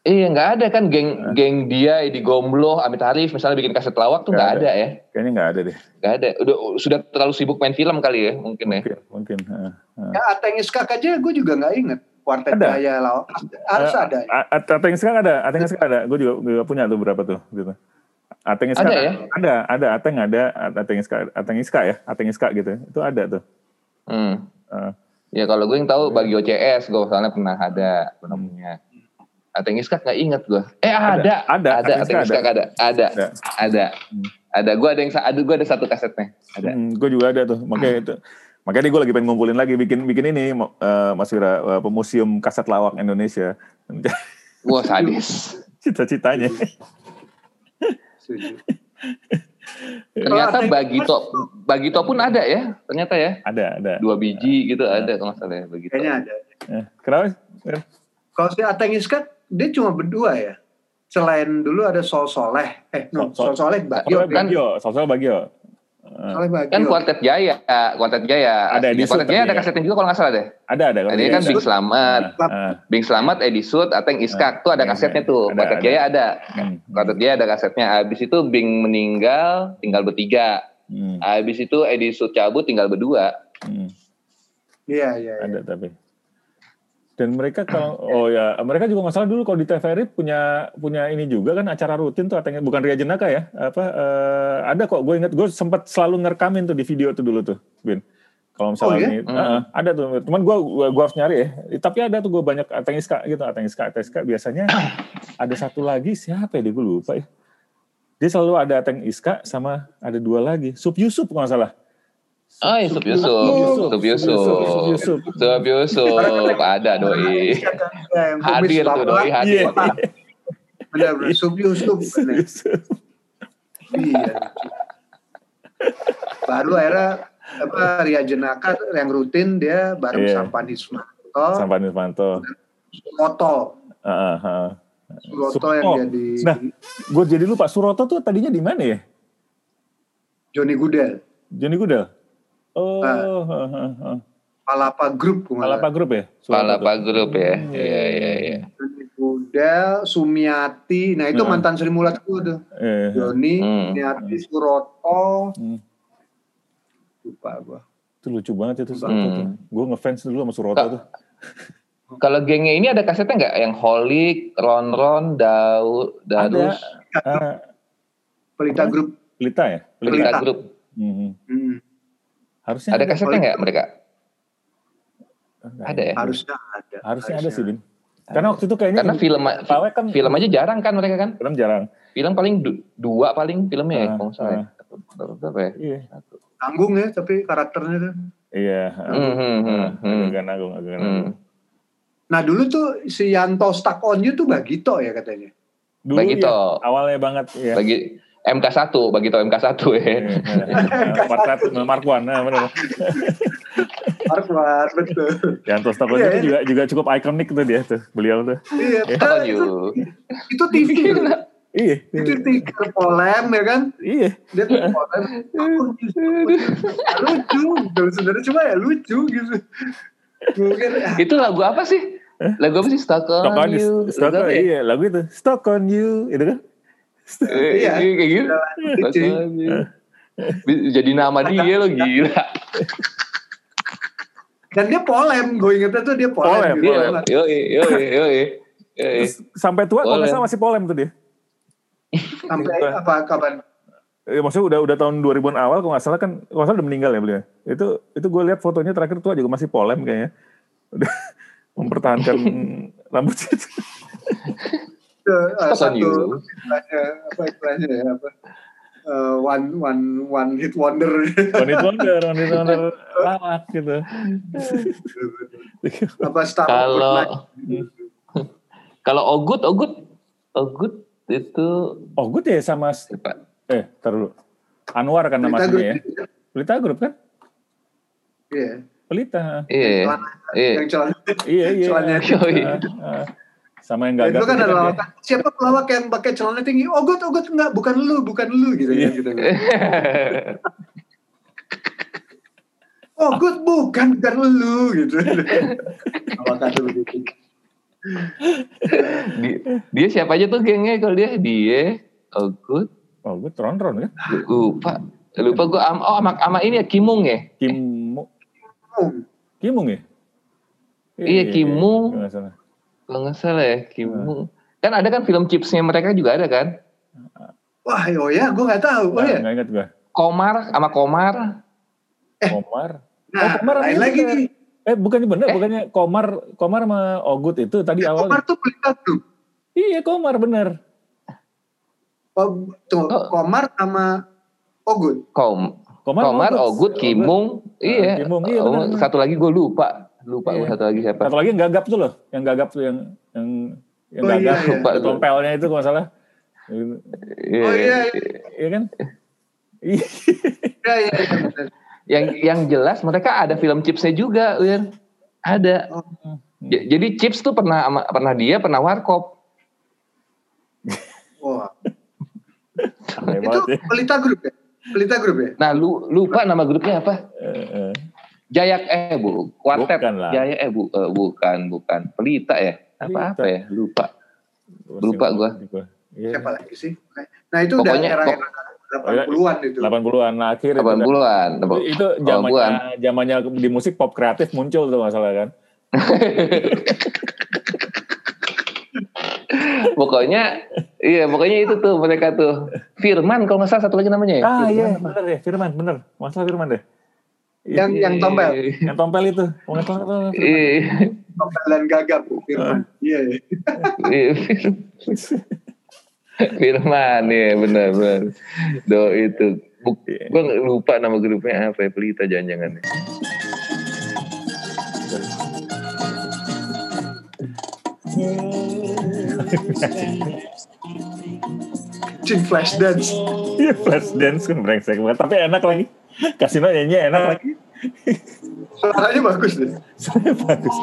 Iya nggak ada kan geng nah. geng dia di Gomblo, Amit Arif misalnya bikin kaset lawak tuh nggak ada. ada ya. Kayaknya nggak ada deh. Nggak ada. Udah sudah terlalu sibuk main film kali ya mungkin ya. Mungkin. mungkin. Uh, uh. Ya Ateng Iskak aja gue juga nggak inget. Kuartet ada. Gaya lawak harus uh, ada. Ateng Iskak ada. Ateng Iskak ada. Gue juga, juga punya tuh berapa tuh gitu. Ateng Iska. Ada ya? Ada, ada Ateng ada, Ateng Iska, Ateng Iska ya, Ateng Iska gitu. Itu ada tuh. Hmm. Uh. Ya kalau gue yang tahu bagi OCS, gue misalnya pernah ada pernah punya. Ateng Iska nggak inget gue. Eh ada, ada, ada, Ateng Iska ada, ada, ada, ada. Hmm. Ada, gue ada yang ada, gue ada satu kasetnya. Ada. Hmm, gue juga ada tuh, makanya itu. Makanya gue lagi pengen ngumpulin lagi bikin bikin ini uh, Mas Wira uh, museum kaset lawak Indonesia. Wah sadis. Cita-citanya. ternyata Bagito Bagito pun ada ya ternyata ya ada ada dua biji gitu ada kalau salah ya Bagito kayaknya ada eh, kenapa kalau si Ateng Iskat dia cuma berdua ya selain dulu ada Sol Soleh eh no Sol, Sol Soleh Bagio kan Sol Soleh Bagio Kan Kuartet Jaya, Kuartet Jaya. Ada Edi Kuartet Jaya ada ya. kasetnya juga kalau nggak salah deh. Ada ada. Ini kan Bing Slamet, uh, Bing Slamet, Edi Sud, Ateng Iskak tuh ada iya, kasetnya iya. tuh. Kuartet Jaya ada. Hmm. Kuartet Jaya ada kasetnya. Habis itu Bing meninggal, tinggal bertiga. Hmm. Habis itu Edi Sud cabut, tinggal berdua. Hmm. Iya iya. Ada tapi. Dan mereka kalau oh ya mereka juga masalah dulu kalau di TVRI punya punya ini juga kan acara rutin tuh atau bukan Ria Jenaka ya apa uh, ada kok. Gue inget gue sempat selalu ngerekamin tuh di video tuh dulu tuh Bin. Kalau misalnya oh, iya? ini uh, uh, ada tuh. Teman gue gue harus nyari ya. Tapi ada tuh gue banyak Ateng Iska gitu Ateng Iska Ateng Iska biasanya ada satu lagi siapa ya gue lupa ya. Dia selalu ada Ateng Iska sama ada dua lagi. Sup Yusuf kalau nggak salah Oh, Yusuf Yusuf. Yusuf Yusuf. Yusuf Yusuf. Yusuf. Ada doi. Hadir tuh doi hadir. Benar benar. Yusuf Yusuf. Iya. Baru akhirnya apa Ria Jenaka yang rutin dia bareng yeah. Sampan Hismanto. Sampan Hismanto. Suroto. Uh, uh, uh. Suroto yang jadi. Nah, gue jadi lupa Suroto tuh tadinya di mana ya? Joni Gudel. Joni Gudel. Oh, nah, Palapa Group. Palapa Group ya? Palapa Group ya. Hmm. Iya, iya, iya. Budel, Sumiati, nah itu hmm. mantan Sri Mulat gue tuh. Eh, Joni, hmm. Sumiati, Suroto. Hmm. Lupa gue. Itu lucu banget itu Suroto hmm. tuh. Gue ngefans dulu sama Suroto tuh. Kalau gengnya ini ada kasetnya nggak? Yang Holik, Ron Ron, Dau, Darus? Ada. Uh, Pelita Group. Pelita ya? Pelita, Pelita Group. Hmm. Hmm. Harusnya ada, kasetnya nggak mereka? Ada ya? Harusnya ada. Harusnya, ada sih, Bin. Karena waktu itu kayaknya karena film kan film aja jarang kan mereka kan? Film jarang. Film paling du, dua paling filmnya ya, kalau saya. Berapa ya? Iya. Tanggung ya, tapi karakternya tuh. Iya. Hmm, hmm, hmm, hmm. Agak nanggung, agak nanggung. Nah dulu tuh si Yanto Stuck on You tuh Bagito ya katanya. Dulu Bagito. Ya, awalnya banget ya. Bagi MK1 bagi tau MK1 ya. Iya, iya. Mark satu, Mark One, nah benar. Mark One betul. Yang terus yeah, itu juga juga cukup ikonik tuh dia tuh beliau tuh. Iya. Itu, itu TV. Iya. Itu TV polem ya kan? Iya. Dia tuh polem. lucu. Sebenarnya cuma ya lucu gitu. Mungkin, itu lagu apa sih? Lagu apa sih? Stuck on, Stuck on You. Stuck on, iya lagu itu. Stuck on You. Itu kan? Iya. kayak gitu. Jadi nama dia lo gila. Dan dia polem gue ingetnya tuh dia polem. Polem, gitu. polem. yo yo yo yo sampai tua kalau nggak salah masih polem tuh dia. Sampai apa kapan? Ya, maksudnya udah udah tahun 2000-an awal kalau nggak salah kan kalau salah udah meninggal ya beliau. Itu itu gue lihat fotonya terakhir tua juga masih polem kayaknya. Udah mempertahankan rambutnya uh, satu istilahnya apa istilahnya ya apa uh, one one one hit wonder. One hit wonder one hit wonder. Lawak gitu. Apa star kalau kalau Ogut Ogut Ogut itu Ogut ya sama eh terlalu Anwar kan nama aslinya ya? Pelita Group kan? Iya. Yeah. Pelita. Iya. Iya. iya iya. celana sama yang gak itu kan adalah kan. siapa pelawak yang pakai celana tinggi? Oh gue oh gue enggak bukan lu bukan lu gitu ya gitu. Oh gue bukan bukan lu gitu. Kan begitu. Dia, dia siapa aja tuh gengnya kalau dia? Dia Ogut. Oh Ogut Ron Ron kan lupa. Lupa gue oh sama, sama ini ya Kimung ya? Kimung. Kimung. Ya? Iya, iya Kimung. Iya, kalau nggak salah ya Kim hmm. kan ada kan film chipsnya mereka juga ada kan Wah, oh ya, gue nggak tahu. Oh ya. Nggak ingat gue. Komar sama Komar. Eh. Komar. Nah, oh, Komar lain lagi nih. Eh, bukannya bener, eh. bukannya Komar, Komar sama Ogut itu tadi ya, awal. Komar tuh pelita tuh. Iya, Komar bener. Oh, tuh, oh. Komar sama Ogut. Kom Komar, Komar Ogut, Kimung. Ogut. Iya. Kimung, iya oh, bener. Satu lagi gue lupa. Lupa iya. satu lagi siapa. Satu lagi yang gagap tuh loh. Yang gagap tuh yang yang yang oh, gagap. Iya, iya. Tompelnya itu kalau salah. Iya, oh iya, iya. Iya kan? Iya, iya, iya. Yang yang jelas mereka ada film chipsnya juga, Uyan. Ada. Oh. Jadi chips tuh pernah pernah dia pernah warkop. Wah. itu ya. pelita grup ya? Pelita grup ya? Nah, lu lupa nama grupnya apa? Uh, uh. Jaya eh bu, kuartet. Jaya eh bu, uh, bukan bukan pelita ya? Apa apa ya? Lupa. Lupa gua. Yeah. Siapa lagi sih? Nah itu Pokoknya, udah era, era 80-an itu. 80-an akhir 80-an. Itu, itu zamannya zamannya di musik pop kreatif muncul tuh masalah kan. pokoknya iya pokoknya itu tuh mereka tuh Firman kalau nggak salah satu lagi namanya ya. Ah Firman, iya benar ya Firman benar masalah Firman deh. Yang yang tompel. Yang tompel itu. Iya. Tompel dan gagap Firman. Iya. Iya. Firman ya benar benar. Do itu. Gue lupa nama grupnya apa ya Pelita jangan-jangan. Cing flash dance. Iya flash dance kan brengsek banget. Tapi enak lagi. Kasino nyanyi enak lagi. Suaranya bagus deh. Suaranya bagus.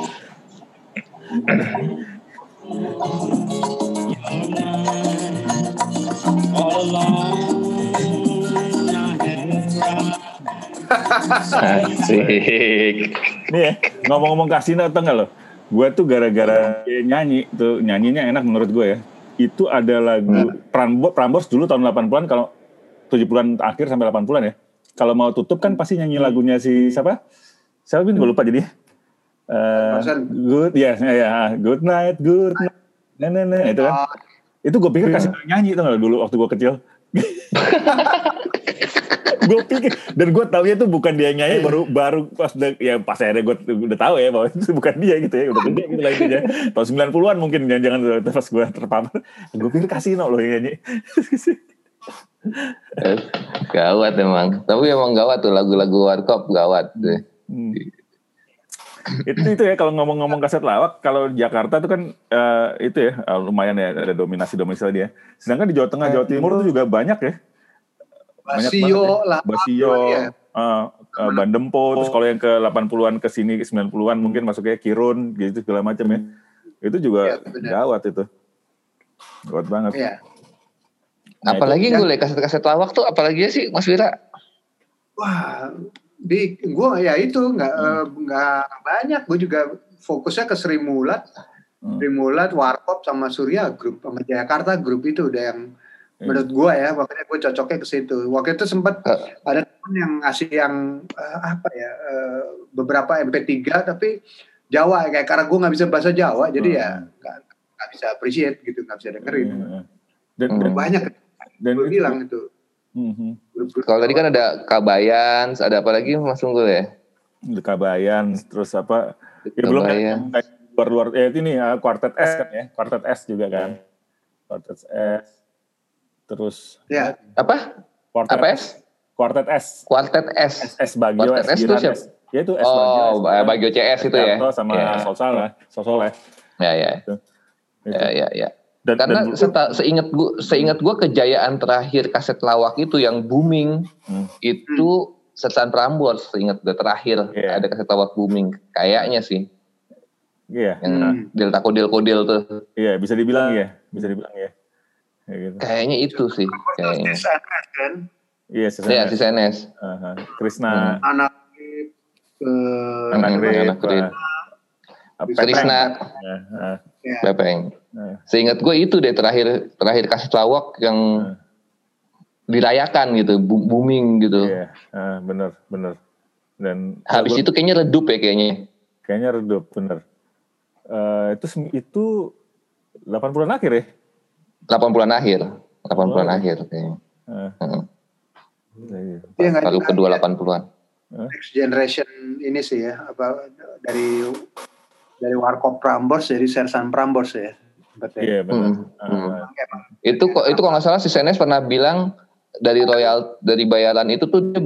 Asik. Nih ya, ngomong-ngomong kasino atau enggak lo? Gue tuh gara-gara nyanyi, tuh nyanyinya enak menurut gue ya. Itu ada lagu hmm. Prambors, Prambors dulu tahun 80-an kalau 70-an akhir sampai 80-an ya. Kalau mau tutup kan pasti nyanyi lagunya si siapa? Siapa gue lupa jadi. Uh, good, ya, ya, ya, good night, good night. Nah, nah, nah, itu kan. Oh. Itu gue pikir kasih nyanyi tuh dulu waktu gue kecil. gue pikir dan gue tahu itu bukan dia nyanyi baru baru pas de, ya pas akhirnya gue udah tahu ya bahwa itu bukan dia gitu ya udah gede gitu lah intinya tahun 90-an mungkin jangan-jangan pas gue terpapar gue pikir kasih no loh yang nyanyi gawat emang tapi emang gawat tuh lagu-lagu warkop gawat deh hmm itu itu ya kalau ngomong-ngomong kaset lawak kalau Jakarta itu kan uh, itu ya uh, lumayan ya ada dominasi domisili dia. Sedangkan di Jawa Tengah Jawa Timur itu juga banyak ya. Banyak Basio ya. lah. Basio, ya. uh, uh, Bandempo, terus kalau yang ke 80-an ke sini ke 90-an mungkin masuknya Kirun gitu segala macam ya. Itu juga ya, gawat itu. Gawat banget. Ya. Nah, apalagi gue lihat kaset-kaset lawak tuh apalagi sih Mas Wira? Wah, di gue ya itu nggak hmm. nggak banyak gue juga fokusnya ke Sri Mulat hmm. Sri Mulat Warkop sama Surya Group sama Jakarta Group itu udah yang hmm. menurut gue ya makanya gue cocoknya ke situ waktu itu sempat uh. ada temen yang ngasih yang uh, apa ya uh, beberapa MP3 tapi Jawa kayak karena gue nggak bisa bahasa Jawa jadi ya hmm. ya nggak bisa appreciate gitu nggak bisa dengerin hmm. dan, dan banyak dan gue bilang itu Mm-hmm. Kalau tadi kan ada Kabayan, ada apa lagi Mas Unggul ya? Kabayan, terus apa? Ya belum kan luar luar eh ini ya kuartet S kan ya, kuartet S juga kan. Kuartet S. Terus ya apa? Kuartet apa S? Kuartet S. Kuartet S. S, S Bagio Kuartet S, itu siapa? Ya itu S oh, Bagio. Oh, Bagio CS itu ya. Sama yeah. Sosal lah, Sosol ya. Ya ya. Itu. Ya ya ya. Dan, Karena dan, seta, seingat gua, seingat gua kejayaan terakhir kaset lawak itu yang booming hmm. itu Sersan Prambors seingat gue terakhir yeah. ada kaset lawak booming kayaknya sih. Iya. Yeah. Yang hmm. delta kodil kodil tuh. Iya yeah, bisa dibilang ya, bisa dibilang ya. Kayak gitu. Kayaknya itu sih. Kayaknya. kan? Iya, Iya, si CNS. Uh-huh. Krishna. Hmm. Anak uh, anak Krip, anak Krip. Krishna. Bepeng. Nah. Seingat gue itu deh terakhir terakhir kasih lawak yang nah. dirayakan gitu, booming gitu. Iya, nah, bener bener. Dan habis itu kayaknya redup ya kayaknya. Kayaknya redup bener. Uh, itu itu 8 bulan akhir ya? 8 bulan akhir. 80-an oh. akhir kayaknya. Uh. Uh. Ya, Lalu kedua 80-an. Next generation ini sih ya apa dari dari Warkop Prambors jadi Sersan Prambors ya. Iya benar. Hmm. Uh. Itu kok itu kalau nggak salah si Senes pernah bilang dari royal dari bayaran itu tuh dia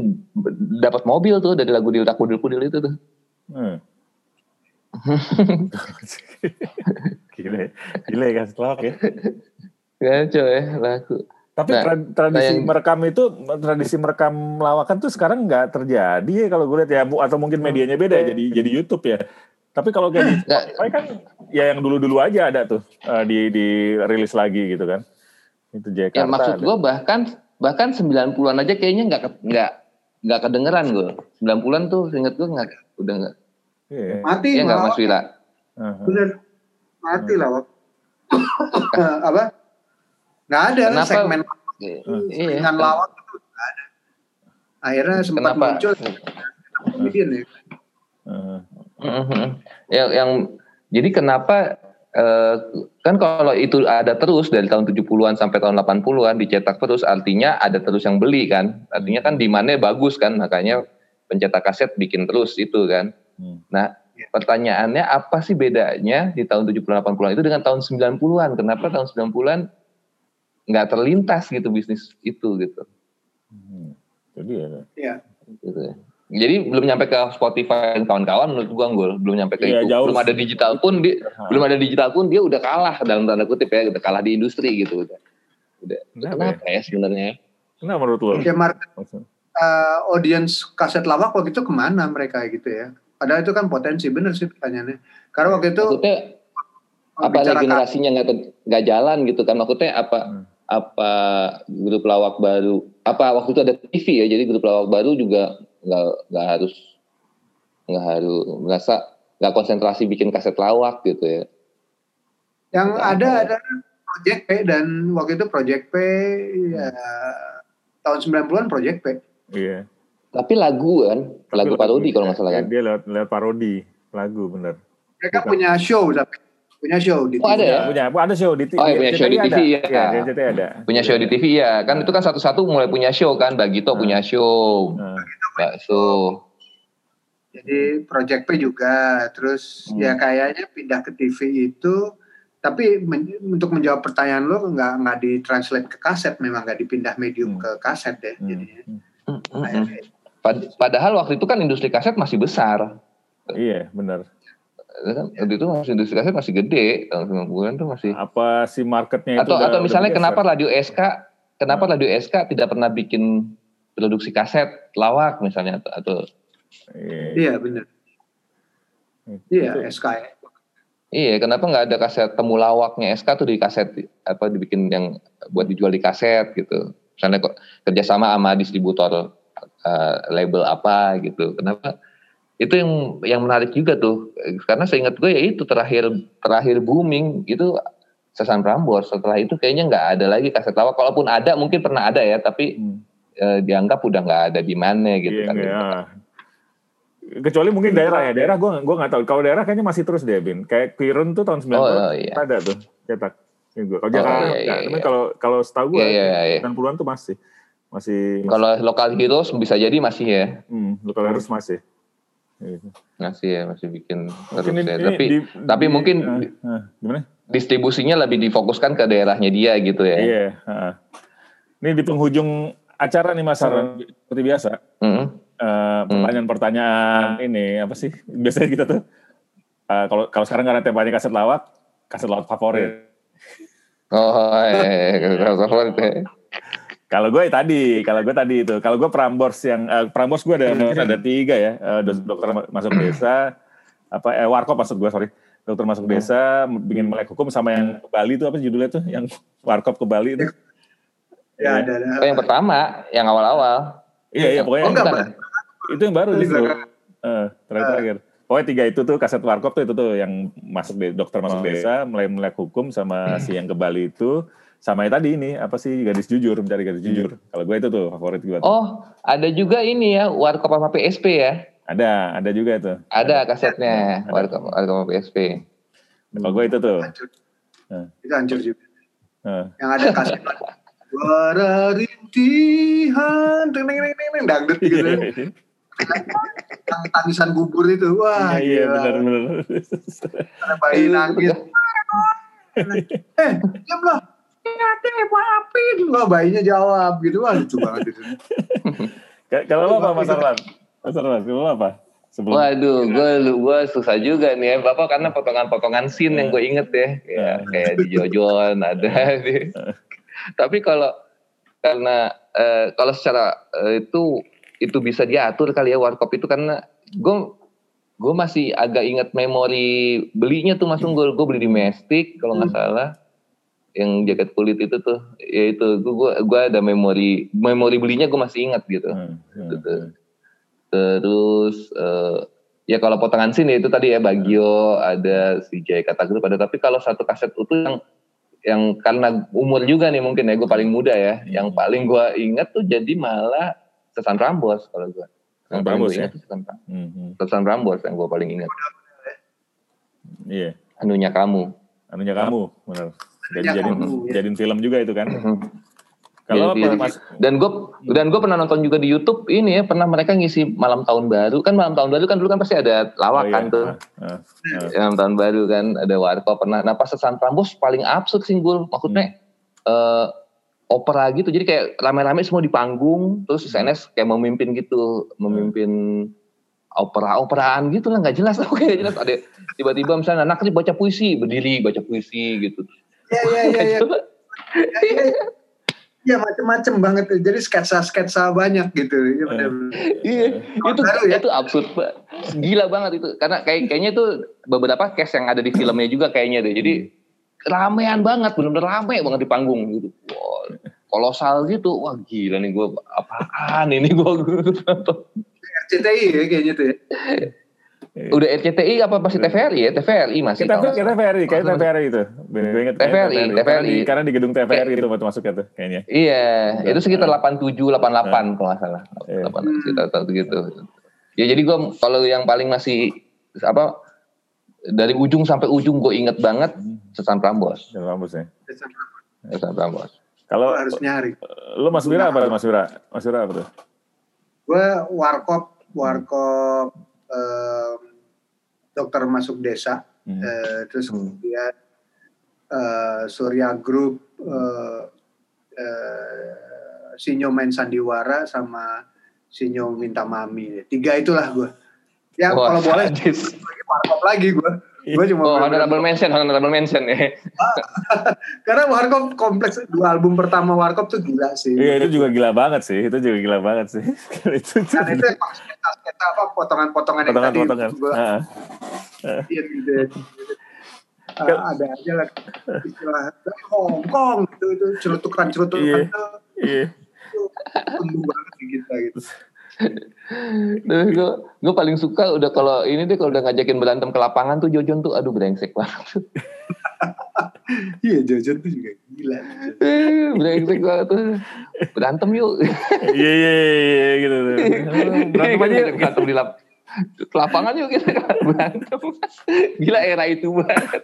dapat mobil tuh dari lagu di kudil-kudil itu tuh. Hmm. gile, gile kan selawak ya. Gaco ya lagu. Tapi nah, tradisi yang... merekam itu tradisi merekam lawakan tuh sekarang nggak terjadi ya kalau gue lihat ya atau mungkin medianya beda jadi jadi YouTube ya. Tapi kalau kayak di Spotify kan ya yang dulu-dulu aja ada tuh uh, di di rilis lagi gitu kan. Itu Jakarta. Ya maksud gue bahkan bahkan 90-an aja kayaknya nggak nggak nggak kedengeran gue. 90-an tuh inget gue nggak udah nggak. Yeah. Mati ya nggak Mas Wira. Uh-huh. Bener. Mati lah apa? Nggak ada Kenapa? segmen iya. dengan lawak itu nggak ada. Akhirnya sempat Kenapa? muncul ya. Uh, yang, yang jadi kenapa uh, kan kalau itu ada terus dari tahun 70-an sampai tahun 80-an dicetak terus artinya ada terus yang beli kan. Artinya kan demandnya bagus kan makanya pencetak kaset bikin terus itu kan. Hmm. Nah, ya. pertanyaannya apa sih bedanya di tahun 70 80-an itu dengan tahun 90-an? Kenapa tahun 90-an nggak terlintas gitu bisnis itu gitu. Hmm. Jadi ya. Iya. Gitu ya. Jadi belum nyampe ke Spotify dan kawan-kawan menurut gua Anggul, belum nyampe ke iya, itu. Jauh. Belum ada digital pun dia nah. belum ada digital pun dia udah kalah dalam tanda kutip ya, udah kalah di industri gitu udah. Udah. Kenapa, kenapa ya, ya sebenarnya? Kenapa menurut lo? Ya market uh, audience kaset lawak waktu itu ke mana mereka gitu ya? Padahal itu kan potensi bener sih pertanyaannya. Karena waktu itu Maksudnya, apa generasinya nggak nggak jalan gitu kan? Maksudnya apa? Hmm apa grup lawak baru apa waktu itu ada TV ya jadi grup lawak baru juga nggak nggak harus nggak harus merasa nggak konsentrasi bikin kaset lawak gitu ya. Yang nah, ada ada. Project P dan waktu itu Project P ya tahun 90-an Project P. Iya. Tapi lagu kan tapi lagu, lagu parodi kalau nggak salah kan. dia lewat lewat parodi lagu bener. Mereka Bukan. punya show tapi punya show di TV. Oh ada ya? Punya, ada show di TV. Oh, ya, punya show di TV ya. ya. RCTI ada. Punya show di TV ya. Kan itu kan satu-satu mulai punya show kan. Bagito hmm. punya show. Hmm. Bakso. Jadi Project P juga. Terus hmm. ya kayaknya pindah ke TV itu tapi men untuk menjawab pertanyaan lo nggak nggak ditranslate ke kaset memang nggak dipindah medium hmm. ke kaset deh hmm. jadinya. Hmm. Hmm. Padahal waktu itu kan industri kaset masih besar. Iya benar kan waktu itu masih industri kaset masih gede tahun 90-an tuh masih apa si marketnya itu atau atau misalnya kenapa radio SK kenapa hmm. radio SK tidak pernah bikin produksi kaset lawak misalnya atau, atau iya, iya benar iya SK ya Iya, kenapa nggak ada kaset temu lawaknya SK tuh di kaset apa dibikin yang buat dijual di kaset gitu. Misalnya kok kerjasama sama distributor uh, label apa gitu. Kenapa itu yang yang menarik juga tuh. Karena saya ingat gue ya itu terakhir terakhir booming itu Sesan Prambors. Setelah itu kayaknya nggak ada lagi kaset lawak kalaupun ada mungkin pernah ada ya tapi hmm. eh, dianggap udah nggak ada di mana gitu iya, kan. ya. kecuali mungkin daerah ya. Daerah gue gue nggak tahu. Kalau daerah kayaknya masih terus deh bin. Kayak Kirun tuh tahun 90 oh, iya. ada tuh cetak. Kalau oh, Jakarta iya, iya, iya. kalau kalau setahu gue iya, iya, iya. 90-an tuh masih masih, masih. kalau lokal heroes bisa jadi masih ya. Hmm, lokal heroes masih Masih ya masih bikin terus ini, ya. Ini tapi di, tapi di, mungkin uh, uh, gimana? Distribusinya lebih difokuskan ke daerahnya dia gitu ya. Iya. Uh. Ini di penghujung acara nih Mas uh. seperti biasa. Uh, pertanyaan-pertanyaan uh, ini apa sih? Biasanya kita tuh uh, kalau kalau sekarang karena temanya kaset lawak, kaset lawak favorit. Oh, eh, kaset favorit. Ya. Kalau gue tadi, kalau gue tadi itu, kalau gue Prambors yang uh, Prambors gue ada hmm. ada tiga ya, uh, dokter masuk desa, apa eh Warkop masuk gue sorry, dokter masuk desa, bikin melek hukum sama yang ke Bali itu apa judulnya tuh, yang Warkop ke Bali itu. Ya, ada, ada. Oh, yang pertama, yang awal-awal. Iya, iya pokoknya oh, yang, itu yang baru justru. Uh, terakhir-terakhir. Pokoknya tiga itu tuh kaset Warkop tuh itu tuh yang masuk de, dokter masuk oh, iya. desa, iya. mulai melek hukum sama hmm. si yang ke Bali itu sama yang tadi ini apa sih gadis jujur mencari gadis hmm. jujur kalau gue itu tuh favorit gue oh ada juga ini ya warkop apa PSP ya ada ada juga itu ada kasetnya warkop warkop apa PSP kalau gue itu tuh hancur. Nah. itu hancur juga nah. yang ada kaset Suara rintihan, teng teng teng teng dangdut gitu. Yang tangisan bubur itu, wah iya, iya benar benar. Ada bayi nangis. eh, diam lah. Ingatnya maafin. Wah bayinya jawab gitu, wah lucu banget itu. Kalau apa Mas Arlan? Mas Arlan, kalau apa? Sebelum... Waduh, gue gue susah juga nih ya, bapak karena potongan-potongan scene yang gue inget ya, ya kayak di Jojon ada. Di. Tapi kalau karena eh, kalau secara eh, itu itu bisa diatur kali ya warkop itu karena gue gue masih agak ingat memori belinya tuh mas Unggul gue beli di Mestik kalau nggak hmm. salah yang jaket kulit itu tuh ya itu gue gue ada memori memori belinya gue masih ingat gitu, hmm. gitu tuh. Terus uh, ya kalau potongan sini itu tadi ya Bagio ada si Jaya Kata Grup ada. Tapi kalau satu kaset utuh yang yang karena umur juga nih mungkin ya gue paling muda ya. Hmm. yang paling gue ingat tuh jadi malah Sesan Rambos kalau gue yang ingat ya? Sesan, hmm. Sesan Rambos yang gue paling ingat. Iya. Anunya kamu. Anunya kamu benar jadi jadiin, jadiin film juga itu kan hmm. Kalau apa, Mas? Dan gue dan gue pernah nonton juga di YouTube ini ya pernah mereka ngisi malam tahun baru kan malam tahun baru kan dulu kan pasti ada lawak oh, iya. kan tuh. Uh, uh, uh. Malam tahun baru kan ada warkop pernah. Nah pas Sesan Prambos paling absurd sih gue maksudnya hmm. uh, opera gitu jadi kayak rame-rame semua di panggung terus SNS kayak memimpin gitu memimpin opera-operaan gitu lah nggak jelas oke okay, jelas ada tiba-tiba misalnya anak baca puisi berdiri baca puisi gitu. Iya iya iya. Iya macem-macem banget jadi sketsa-sketsa banyak gitu. Iya. Iya itu ya. itu absurd gila banget itu karena kayak kayaknya itu beberapa case yang ada di filmnya juga kayaknya deh. Jadi ramean banget benar-benar rame banget di panggung gitu. Wow, kolosal gitu. Wah gila nih gue apaan ini gue RCTI ya kayaknya tuh ya. Iya. Udah RCTI apa masih TVRI ya? TVRI masih. Kita kita TVRI, kayak TVRI itu. Gue inget TVRI, TVRI. Karena di gedung TVRI itu waktu masuknya tuh kayaknya. Iya, itu sekitar 87, 88 kalau nggak salah. Iya. Sekitar gitu. Ya jadi gue kalau yang paling masih apa dari ujung sampai ujung gue inget banget hmm. Sesan Prambos. Sesan Prambos ya. Sesan Prambos. Kalau harus nyari. Lu Mas Wira apa Mas Wira? Mas Wira apa tuh? Gue warkop, warkop um, dokter masuk desa, hmm. uh, terus hmm. kemudian uh, Surya Group, uh, uh, Sinyo main sandiwara sama Sinyo minta mami, tiga itulah gue. Ya oh, kalau boleh, warkop lagi gue. Gue cuma oh, honorable mention, honorable mention ya. Karena Warkop kompleks dua album pertama Warkop tuh gila sih. Iya itu juga gila banget sih, itu juga gila banget sih. itu kan itu emang sketa apa potongan-potongan yang tadi potongan. Uh. Iya gitu. Uh, ada aja lah istilah Hongkong gitu itu cerutukan cerutukan iya, iya. itu banget kita gitu. Duh, gue, gue paling suka udah kalau ini deh kalau udah ngajakin berantem ke lapangan tuh Jojon tuh aduh brengsek banget. iya Jojon tuh juga gila. Eh, brengsek banget tuh. Berantem yuk. Iya iya iya gitu tuh. Berantem aja berantem di lap lapangan yuk kita berantem. Gila era itu banget.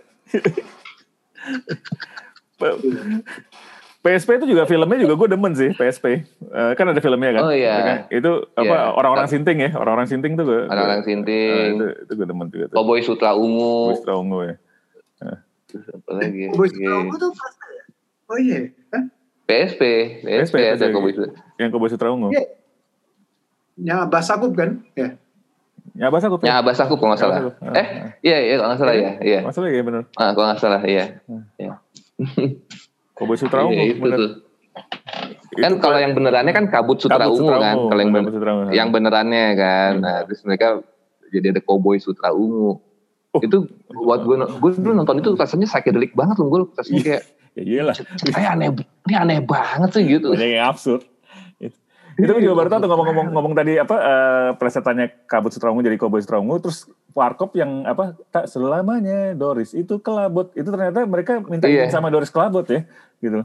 PSP itu juga filmnya juga gue demen sih PSP uh, eh, kan ada filmnya kan oh iya itu apa yeah. orang-orang sinting ya orang-orang sinting tuh gue orang-orang sinting uh, itu, itu gue demen juga tuh. Cowboy Sutra Ungu Cowboy Sutra Ungu ya uh. Terus apa lagi Cowboy Sutra Ungu tuh PSP oh iya huh? PSP PSP, PSP ada Cowboy Sutra yang Cowboy Sutra Ungu yeah. yang Basakub kan ya Ya Basakub. Ya Basakub kalau nggak salah. Eh, iya iya kalau nggak salah ya. Iya. Masalah ya benar. Ah, kalau nggak salah iya. Iya. Kobe Sutra Ungu. Iya, itu tuh. Kan itu kalau yang benerannya kan kabut Sutra kabut Ungu kan, kalau yang, ben yang benerannya kan. Hmm. Nah, terus mereka jadi ada Cowboy Sutra Ungu. Oh. Itu buat gue, gue dulu nonton itu rasanya psychedelic banget loh, gue rasanya kayak ya iyalah. Aneh, ini aneh banget sih gitu. Banyak yang absurd. Itu juga baru tahu ngomong-ngomong ngomong tadi apa uh, plesetannya kabut sutra ungu jadi cowboy sutra ungu terus warkop yang apa tak selamanya Doris itu kelabot itu ternyata mereka minta izin yeah. sama Doris kelabot ya gitu.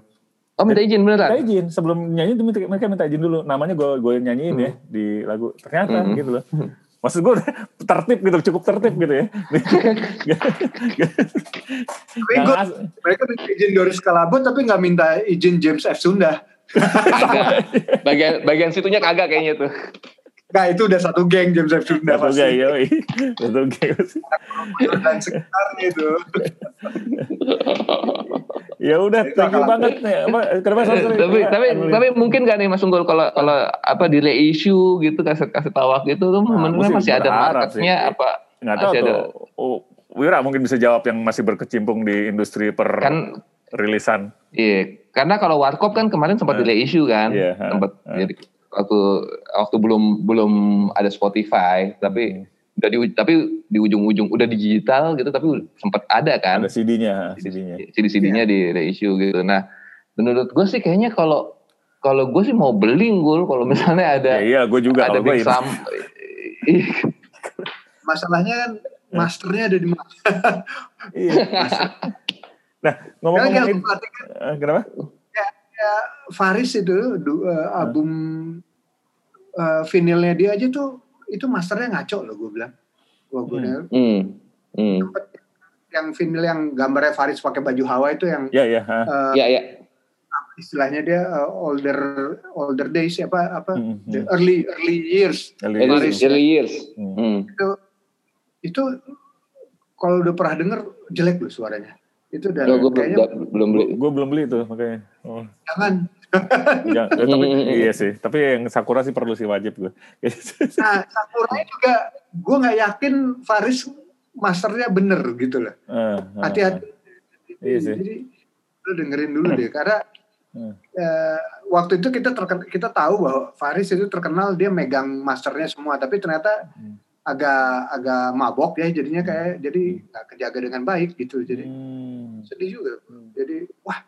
Oh minta izin beneran? Minta izin sebelum nyanyi itu mereka minta izin dulu namanya gue gue nyanyiin hmm. ya di lagu ternyata hmm. gitu loh. Maksud gue tertib gitu, cukup tertib gitu ya. tapi gue, mereka minta izin Doris Kelabot tapi nggak minta izin James F. Sunda. bagian bagian situnya kagak kayaknya tuh. Enggak, itu udah satu geng James F. Sunda satu pasti. Geng, yoi. Satu geng. Dan sekitarnya itu. ya udah, thank you banget nih. Kenapa sorry, sorry. Tapi tapi tapi mungkin gak nih Mas Unggul kalau kalau apa di reissue gitu kasih kasih tawak gitu tuh nah, menurut masih ada marketnya sih. apa? Nggak tahu tuh. Oh, Wira mungkin bisa jawab yang masih berkecimpung di industri per kan, rilisan. Iya, karena kalau Warkop kan kemarin sempat uh, delay issue kan, yeah, uh, sempat uh. jadi waktu waktu belum belum ada Spotify, tapi hmm. Udah di tapi di ujung-ujung udah digital gitu, tapi sempat ada kan. Ada CD-nya, CD-nya. CD-CD-nya yeah. di reissue gitu. Nah, menurut gue sih kayaknya kalau kalau gue sih mau beli gue kalau misalnya ada ya, iya gue juga ada big sam masalahnya kan masternya ada di mana iya. nah ngomong-ngomongin uh, kenapa ya Faris itu uh, album uh, vinilnya dia aja tuh itu masternya ngaco loh gue bilang gue hmm. hmm. hmm. yang vinil yang gambarnya Faris pakai baju Hawa itu yang ya ya uh, ya ya istilahnya dia uh, older older days apa apa hmm. the hmm. early early years early, Faris, early years hmm. itu itu kalau udah pernah denger jelek loh suaranya itu udah gue kayaknya belum beli gue belum beli tuh makanya oh. jangan ya, tapi iya sih. Tapi yang sakura sih perlu sih wajib gue nah sakura juga gue nggak yakin Faris masternya bener gitu loh. Uh, uh, hati-hati. Uh, iya sih. jadi lu dengerin dulu deh. Karena uh. uh, waktu itu kita terken, kita tahu bahwa Faris itu terkenal dia megang masternya semua. Tapi ternyata uh agak agak mabok ya jadinya kayak hmm. jadi nggak kejaga dengan baik gitu. Jadi hmm. sedih juga. Hmm. jadi wah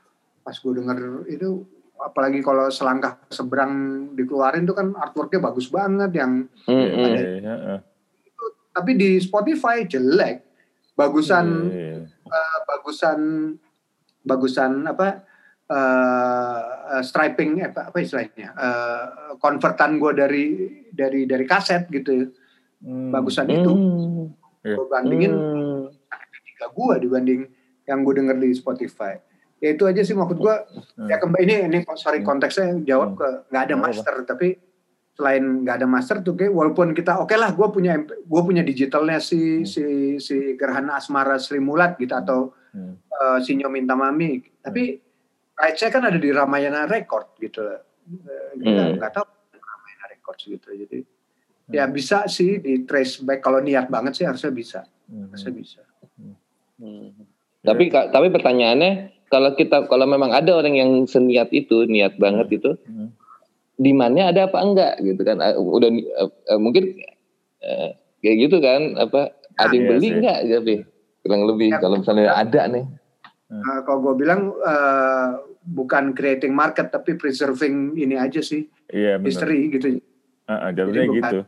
pas gue denger itu apalagi kalau selangkah seberang dikeluarin tuh kan artworknya bagus banget yang hmm. ada yeah, yeah, yeah. Itu, tapi di Spotify jelek bagusan yeah, yeah. Uh, bagusan bagusan apa uh, striping apa apa istilahnya uh, konvertan gue dari dari dari kaset gitu hmm. bagusan itu hmm. gue iya. bandingin tiga gue dibanding yang gue denger di Spotify ya itu aja sih maksud gue hmm. ya kembali ini ini sorry hmm. konteksnya jawab hmm. ke nggak ada master hmm. tapi selain nggak ada master tuh kayak walaupun kita oke okay lah gue punya gue punya digitalnya si hmm. si si Gerhana Asmara Sri Mulat gitu atau hmm. uh, si Minta Mami tapi hmm. rights kan ada di Ramayana Record gitu kita nggak hmm. tahu Ramayana Records gitu jadi Ya bisa sih di trace back kalau niat banget sih harusnya bisa. Hmm. Harusnya bisa. Hmm. Tapi tapi pertanyaannya kalau kita kalau memang ada orang yang seniat itu, niat banget hmm. itu, hmm. demandnya ada apa enggak gitu kan? Ah, udah uh, mungkin uh, kayak gitu kan? Apa nah, ada yang iya beli sih. enggak tapi kurang lebih ya, kalau misalnya ya. ada nih. Uh, kalau gue bilang uh, bukan creating market tapi preserving ini aja sih iya, history gitu Uh, jadinya gitu.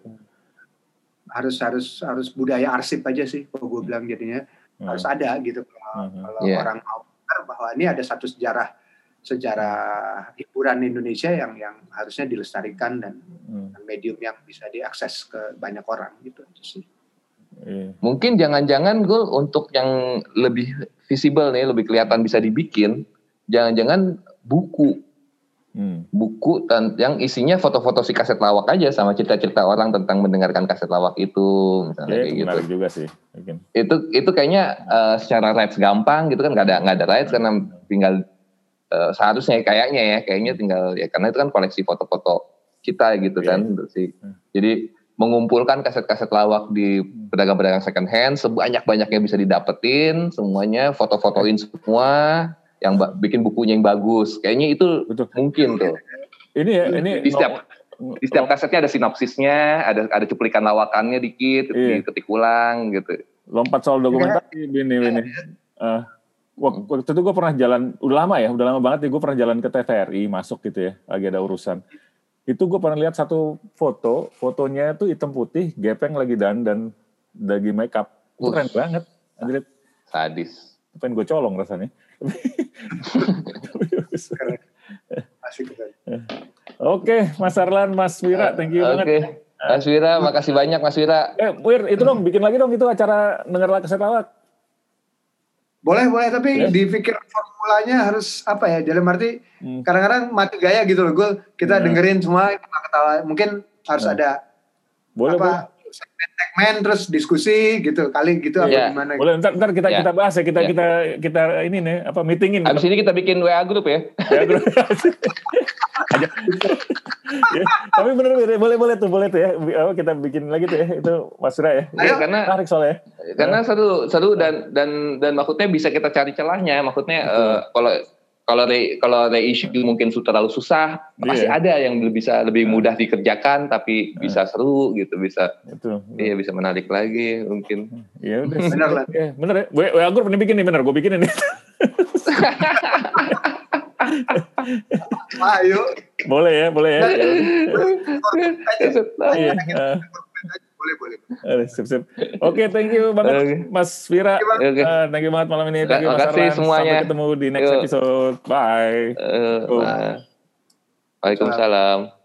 Harus harus harus budaya arsip aja sih kalau gue bilang jadinya uh. harus ada gitu kalau, uh-huh. kalau yeah. orang mau bahwa ini ada satu sejarah sejarah hiburan Indonesia yang yang harusnya dilestarikan dan, uh. medium yang bisa diakses ke banyak orang gitu aja sih. Yeah. Mungkin jangan-jangan gue untuk yang lebih visible nih, lebih kelihatan bisa dibikin, jangan-jangan buku Hmm. buku yang isinya foto-foto si kaset lawak aja sama cerita-cerita orang tentang mendengarkan kaset lawak itu misalnya ya, kayak gitu. juga sih. Mungkin. Itu itu kayaknya uh, secara rights gampang gitu kan nggak ada nggak ada rights karena tinggal uh, seharusnya kayaknya ya kayaknya tinggal ya karena itu kan koleksi foto-foto kita gitu yeah. kan sih. Hmm. Jadi mengumpulkan kaset-kaset lawak di pedagang-pedagang second hand sebanyak-banyaknya bisa didapetin semuanya foto-fotoin semua yang bikin bukunya yang bagus. Kayaknya itu Betul. mungkin tuh. Ini ya, ini di setiap no, di setiap kasetnya ada sinopsisnya, ada ada cuplikan lawakannya dikit, iya. diketik ulang gitu. Lompat soal dokumentasi ini ini. Uh, waktu itu gue pernah jalan, udah lama ya, udah lama banget nih gue pernah jalan ke TVRI masuk gitu ya, lagi ada urusan. Itu gue pernah lihat satu foto, fotonya itu hitam putih, gepeng lagi dan dan lagi make up. Itu keren banget. Anjir. Sadis. Pengen gue colong rasanya. Oke, Mas Arlan, Mas Wira, thank you okay. banget. Mas Wira, makasih banyak Mas Wira. Eh, Wir, itu dong, bikin lagi dong itu acara dengar kaset lawak. Boleh, boleh, tapi yeah. dipikir formulanya harus apa ya? Jadi arti hmm. kadang-kadang mati gaya gitu loh. Gue kita yeah. dengerin semua ketawa. Mungkin harus yeah. ada boleh, apa segmen terus diskusi gitu kali gitu apa yeah. gimana boleh ntar, ntar kita yeah. kita bahas ya kita yeah. kita kita ini nih apa meetingin. Abis ini kita bikin WA grup ya. WA grup aja. Ya, tapi bener, bener boleh boleh tuh boleh tuh ya. Kita bikin lagi tuh ya itu Mas Ura ya. Ayo. karena tarik soalnya karena seru seru dan dan dan maksudnya bisa kita cari celahnya maksudnya uh, kalau kalau re, kalau reissue mungkin terlalu susah yeah. pasti ada yang bisa lebih mudah dikerjakan tapi yeah. bisa seru gitu bisa itu iya bisa menarik lagi mungkin. Iya udah. Benar lah. Ya, benar ya. Gue gue pernah bikin nih benar. Gue bikin ini. Ayo. Boleh ya boleh ya, ya. iya boleh boleh. sip sip. Oke, okay, thank you banget okay. Mas Vira. Okay. Uh, thank you banget malam ini. Thank you Mas semuanya. Sampai ketemu di next episode. Bye. Uh, bye. Waalaikumsalam.